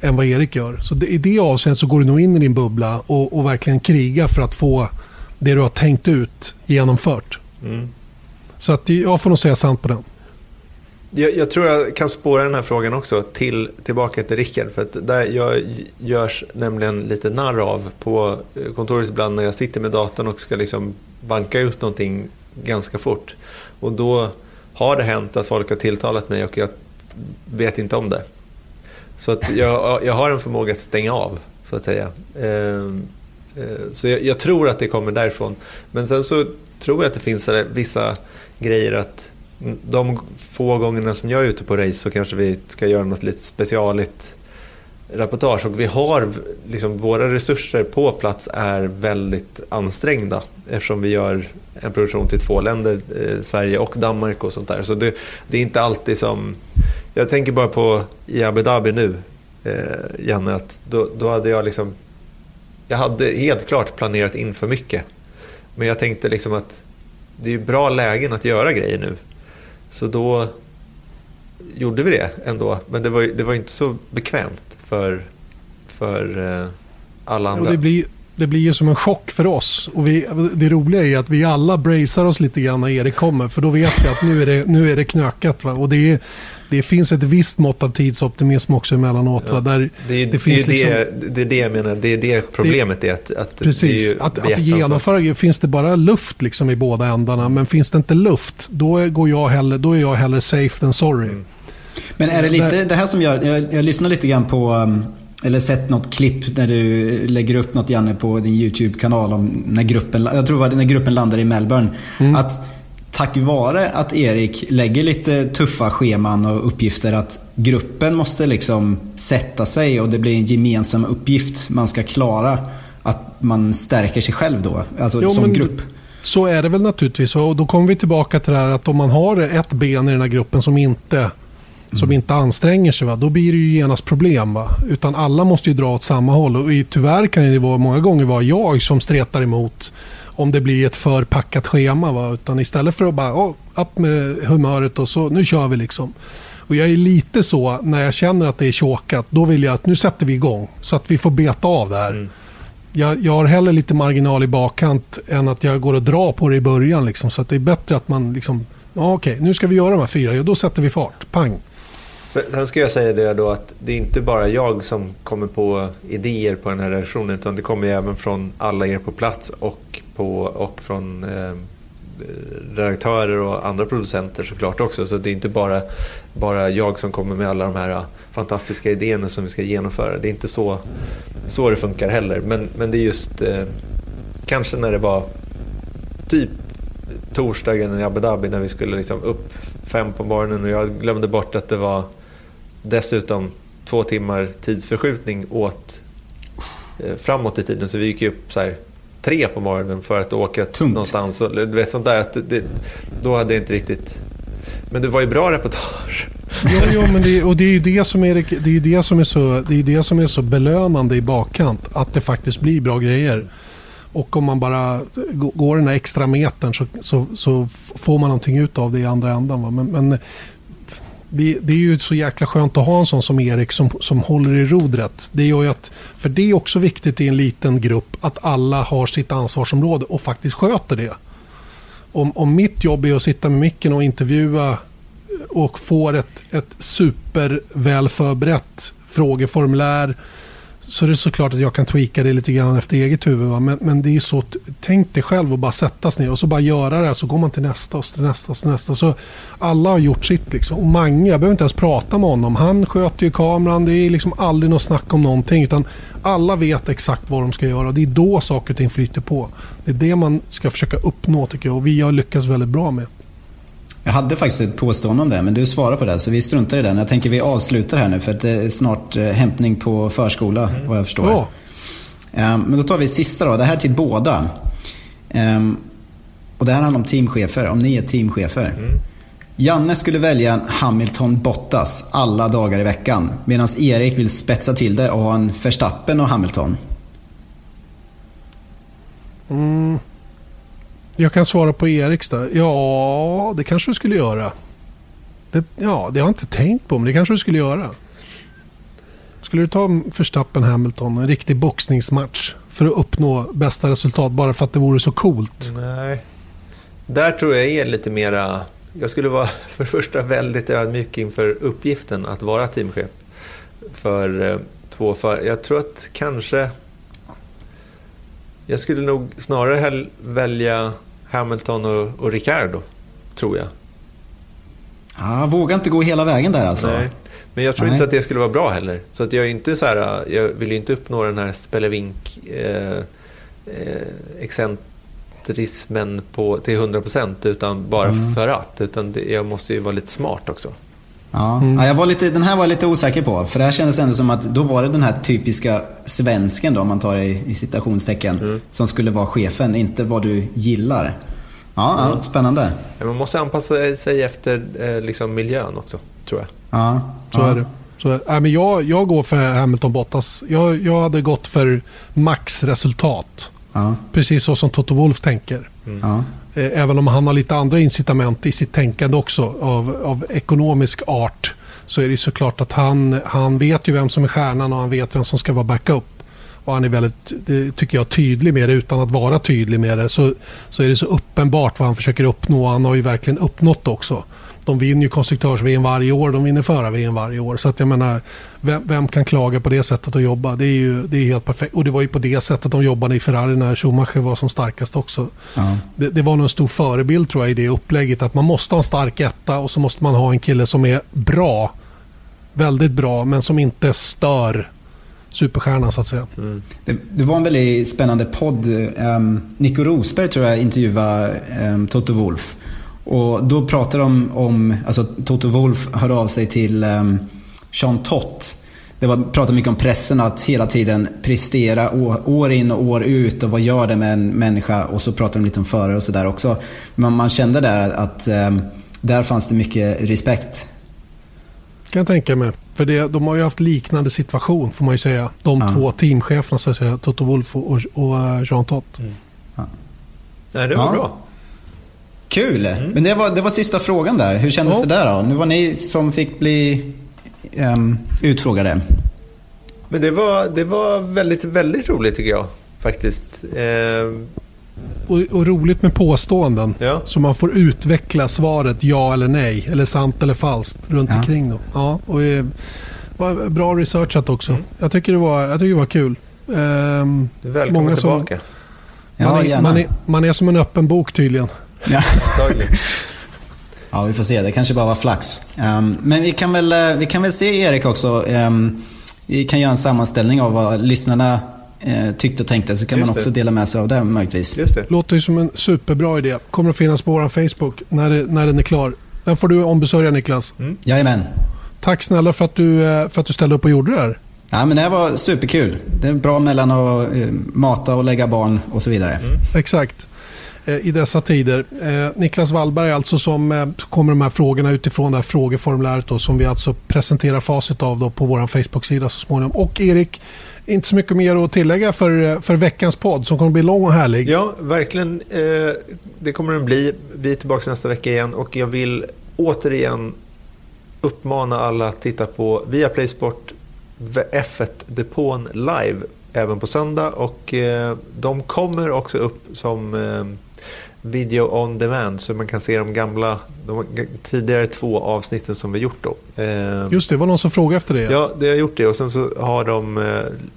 än vad Erik gör. Så det, i det avseendet så går du nog in i din bubbla och, och verkligen kriga för att få det du har tänkt ut genomfört. Mm. Så att jag får nog säga sant på den. Jag, jag, tror jag kan spåra den här frågan också till, tillbaka till Rickard. För att där jag görs nämligen lite narr av på kontoret ibland när jag sitter med datorn och ska liksom banka ut någonting ganska fort. Och då har det hänt att folk har tilltalat mig och jag vet inte om det. Så att jag, jag har en förmåga att stänga av, så att säga. Ehm, eh, Eh, så jag, jag, tror att det kommer därifrån. Men sen så tror jag att det finns vissa grejer att mm, de få gångerna som jag är ute på race så kanske vi ska göra något lite specialigt reportage och vi har, liksom, våra resurser på plats är väldigt ansträngda eftersom vi gör en produktion till två länder, eh, Sverige och Danmark och sånt där. Så det, det, är inte alltid som... Jag tänker bara på i Abu Dhabi nu, eh, Janne, att då, då hade jag liksom... Jag hade helt klart planerat in för mycket. Men jag tänkte liksom att det är bra lägen att göra grejer nu. Så då gjorde vi det ändå. Men det var, det var inte så bekvämt för, för eh, alla andra. Och det, blir, det blir ju som en chock för oss. Och vi, det roliga är att vi alla bracear oss lite grann när Erik kommer. För då vet vi att nu är det, nu är det knökat. Va? Och det är, det finns ett visst mått av tidsoptimism också emellanåt. Ja. Där det, är, det, finns det, liksom, det, är det jag menar, det är det problemet det, är. Att, att precis, är att, att genomföra, finns det bara luft liksom i båda ändarna, men finns det inte luft, då, går jag hellre, då är jag hellre safe than sorry. Mm. Men är det lite det här som gör, jag, jag lyssnar lite grann på um, eller sett något klipp när du lägger upp något Janne på din YouTube-kanal om när gruppen, jag tror det var när gruppen landar i Melbourne. Mm. Att tack vare att Erik lägger lite tuffa scheman och uppgifter att gruppen måste liksom sätta sig och det blir en gemensam uppgift man ska klara. Att man stärker sig själv då, alltså jo, som grupp. Så är det väl naturligtvis. Och då kommer vi tillbaka till det här att om man har ett ben i den här gruppen som inte, som mm. inte anstränger sig, va, då blir det ju genast problem. Va? Utan alla måste ju dra åt samma håll. Och tyvärr kan det vara, många gånger vara jag som stretar emot om det blir ett för packat schema. Va? Utan istället för att bara oh, upp med humöret och så nu kör vi liksom. Och jag är lite så när jag känner att det är tjåkat. Då vill jag att nu sätter vi igång så att vi får beta av det här. Mm. Jag, jag, har hellre lite marginal i bakkant än att jag går och drar på det i början. Liksom, så att det är bättre att man liksom, ja, okej, nu ska vi göra de här fyra. Ja, då sätter vi fart. Pang. Sen ska jag säga det då att det är inte bara jag som kommer på idéer på den här redaktionen utan det kommer även från alla er på plats och, på, och från eh, redaktörer och andra producenter såklart också. Så det är inte bara, bara jag som kommer med alla de här eh, fantastiska idéerna som vi ska genomföra. Det är inte så, så det funkar heller. Men, men det är just eh, kanske när det var typ torsdagen i Abu Dhabi när vi skulle liksom upp fem på morgonen och jag glömde bort att det var dessutom två timmar tidsförskjutning åt eh, framåt i tiden. Så vi gick upp så här, tre på morgonen för att åka Tungt. någonstans. Och, du vet, sånt där, att det, då hade jag inte riktigt... Men det var ju bra reportage. Jo, jo men det, och det är ju det som är, det är, det som är, så, det är det som är så belönande i bakkant. Att det faktiskt blir bra grejer. Och om man bara går den här extra metern så, så, så får man någonting ut av det i andra ändan. Men, men det, det, är ju så jäkla skönt att ha en sån som Erik som, som håller i rodret. Det gör ju att, för det är också viktigt i en liten grupp att alla har sitt ansvarsområde och faktiskt sköter det. Om, om mitt jobb är att sitta med micken och intervjua och får ett, ett superväl förberett frågeformulär så det är såklart att jag kan tweaka det lite grann efter eget huvud. Va? Men, men det är så, tänk dig själv och bara sätta sig ner och så bara göra det här. Så går man till nästa och till nästa och till nästa. Så alla har gjort sitt liksom. Och Mange, jag behöver inte ens prata med honom. Han sköter ju kameran. Det är liksom aldrig något snack om någonting. Utan alla vet exakt vad de ska göra. och Det är då saker och ting flyter på. Det är det man ska försöka uppnå tycker jag. Och vi har lyckats väldigt bra med. Jag hade faktiskt ett påstående om det, men du svarar på det så vi struntar i den. Jag tänker vi avslutar här nu för det är snart eh, hämtning på förskola mm. vad jag förstår. Um, men då tar vi sista då. Det här till båda. Um, och det här handlar om teamchefer, om ni är teamchefer. Mm. Janne skulle välja en Hamilton Bottas alla dagar i veckan. Medan Erik vill spetsa till det och ha en Verstappen och Hamilton. Mm. Jag kan svara på Eriks där. Ja, det kanske du skulle göra. Det, ja, det har jag inte tänkt på, men det kanske du skulle göra. Skulle du ta Verstappen Hamilton, en riktig boxningsmatch för att uppnå bästa resultat bara för att det vore så coolt? Nej. Där tror jag är lite mera... Jag skulle vara för det första väldigt ödmjuk inför uppgiften att vara teamchef för eh, två för. Jag tror att kanske... Jag skulle nog snarare välja Hamilton och, och Ricardo, tror jag. Ja, vågar inte gå hela vägen där alltså. Nej. Men jag tror Nej. inte att det skulle vara bra heller. Så att jag, är inte så här, jag vill ju inte uppnå den här spelevink eh, eh, excentrismen på, till 100% utan bara Mm. för att. Utan det, jag måste ju vara lite smart också. Ja. Ja, jag var lite, den här var jag lite osäker på. För det här kändes ändå som att då var det den här typiska svensken då, om man tar det i, i citationstecken, som skulle vara chefen, inte vad du gillar. Ja, ja spännande. Man måste anpassa sig efter eh, liksom miljön också, tror jag. Ja, Så ja. är det. Så är, nej, men jag, jag går för Hamilton Bottas. Jag, jag hade gått för maxresultat. Ja, Precis så som Toto Wolf tänker ja. Eh, även om han har lite andra incitament i sitt tänkande också av, av ekonomisk art. Så är det såklart att han, han vet ju vem som är stjärnan och han vet vem som ska vara backup. Och han är väldigt, det tycker jag, tydlig med det utan att vara tydlig med det. Så, så är det så uppenbart vad han försöker uppnå. Han har ju verkligen uppnått det också. De vinner ju konstruktörs-VM varje år, de vinner förar-VM varje år. Så att jag menar, vem, vem kan klaga på det sättet att jobba? Det är ju det är helt perfekt. Och det var ju på det sättet de jobbade i Ferrari när Schumacher var som starkast också. Ja. Det, det var nog en stor förebild tror jag i det upplägget. Att man måste ha en stark etta och så måste man ha en kille som är bra. Väldigt bra, men som inte stör superstjärnan så att säga. Det, det var en väldigt spännande podd. Um, Nico Rosberg tror jag intervjuade um, Toto Wolf. Och då pratade de om, alltså Toto Wolf hörde av sig till um, Sean Tott. Det var, pratade mycket om pressen att hela tiden prestera år, år in och år ut och vad gör det med en människa? Och så pratade de lite om förare och sådär också. Men man kände där att um, där fanns det mycket respekt. Kan jag tänka mig. För det, de har ju haft liknande situation får man ju säga. De Ja. två teamcheferna så att säga. Toto Wolf och, och, och eh, Jean Tott. Nej, det var Ja. bra. Kul! Men det var, det var sista frågan där. Hur kändes Ja. det där då? Nu var ni som fick bli um, utfrågade. Men det var, det var väldigt, väldigt roligt tycker jag. Faktiskt. Eh, Och, och roligt med påståenden. Ja. Så man får utveckla svaret ja eller nej. Eller sant eller falskt runt Ja. omkring. Då. Ja, och eh, var bra researchat också. Mm. Jag, tycker det var, jag tycker det var kul. Ehm, välkommen Många som- tillbaka. Ja, man, är, gärna. man, är, man är som en öppen bok tydligen. Ja. Ja, vi får se. Det kanske bara var flax. Um, men vi kan, väl, eh, vi kan väl se Erik också. Um, vi kan göra en sammanställning av vad lyssnarna eh, tyckte och tänkte. Så kan Just man också det. dela med sig av det möjligtvis. Just det. Låter ju som en superbra idé. Kommer att finnas på vår Facebook när, det, när den är klar. Den får du ombesörja Niklas. Jajamän. Tack snälla för att, du, eh, för att du ställde upp och gjorde det här. Ja, men det här var superkul. Det är bra mellan att mata och lägga barn och så vidare. Exakt. Eh, I dessa tider. Eh, Niklas Wallberg alltså som eh, kommer de här frågorna utifrån det här frågeformuläret då, som vi alltså presenterar facit av då på vår Facebook-sida så småningom. Och Erik, inte så mycket mer att tillägga för, för veckans podd som kommer bli lång och härlig. Ja, verkligen. Det kommer den bli. Vi är tillbaka nästa vecka igen och jag vill återigen uppmana alla att titta på Viaplay Sport F1-depån live även på söndag och de kommer också upp som video on demand så man kan se de gamla, de tidigare två avsnitten som vi gjort då. Eh, Just det, var någon som frågade efter det. Ja, det har gjort det och sen så har de eh,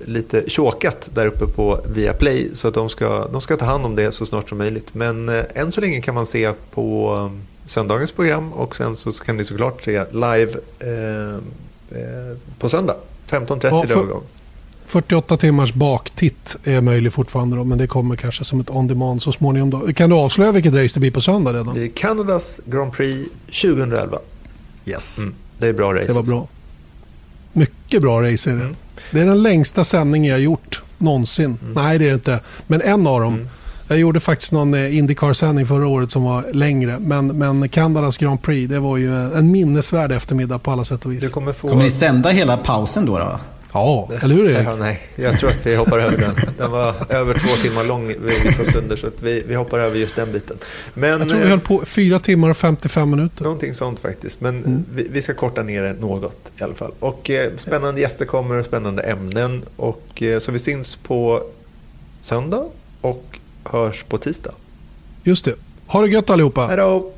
lite tjåkat där uppe på Viaplay så att de ska, de ska ta hand om det så snart som möjligt. Men eh, än så länge kan man se på eh, söndagens program och sen så kan ni såklart se live eh, eh, på söndag. 15.30 Ja, för-. 48 timmars baktitt är möjlig fortfarande då, men det kommer kanske som ett on demand så småningom. Då. Kan du avslöja vilket race det blir på söndag redan? Det är Kanadas Grand Prix 2011. Yes. Mm, det är bra race. Det var bra. Mycket bra race är det. Mm. Det är den längsta sändning jag gjort någonsin. Nej, det är det inte. Men en av dem. Jag gjorde faktiskt någon eh, Indycar-sändning förra året som var längre. Men, men Kanadas Grand Prix, det var ju en minnesvärd eftermiddag på alla sätt och vis. Kommer, få... kommer ni sända hela pausen då? då? Ja, eller hur Erik? Ja, nej, jag tror att vi hoppar över den. Den var över två timmar lång vid vissa stunder, så att vi, vi hoppar över just den biten. Men, jag tror vi höll på fyra timmar och 55 minuter. Någonting sånt faktiskt, men mm. vi, vi, ska korta ner det något i alla fall. Och eh, spännande gäster kommer, spännande ämnen. Och, eh, så vi syns på söndag och hörs på tisdag. Just det. Ha det gött allihopa. Hej då!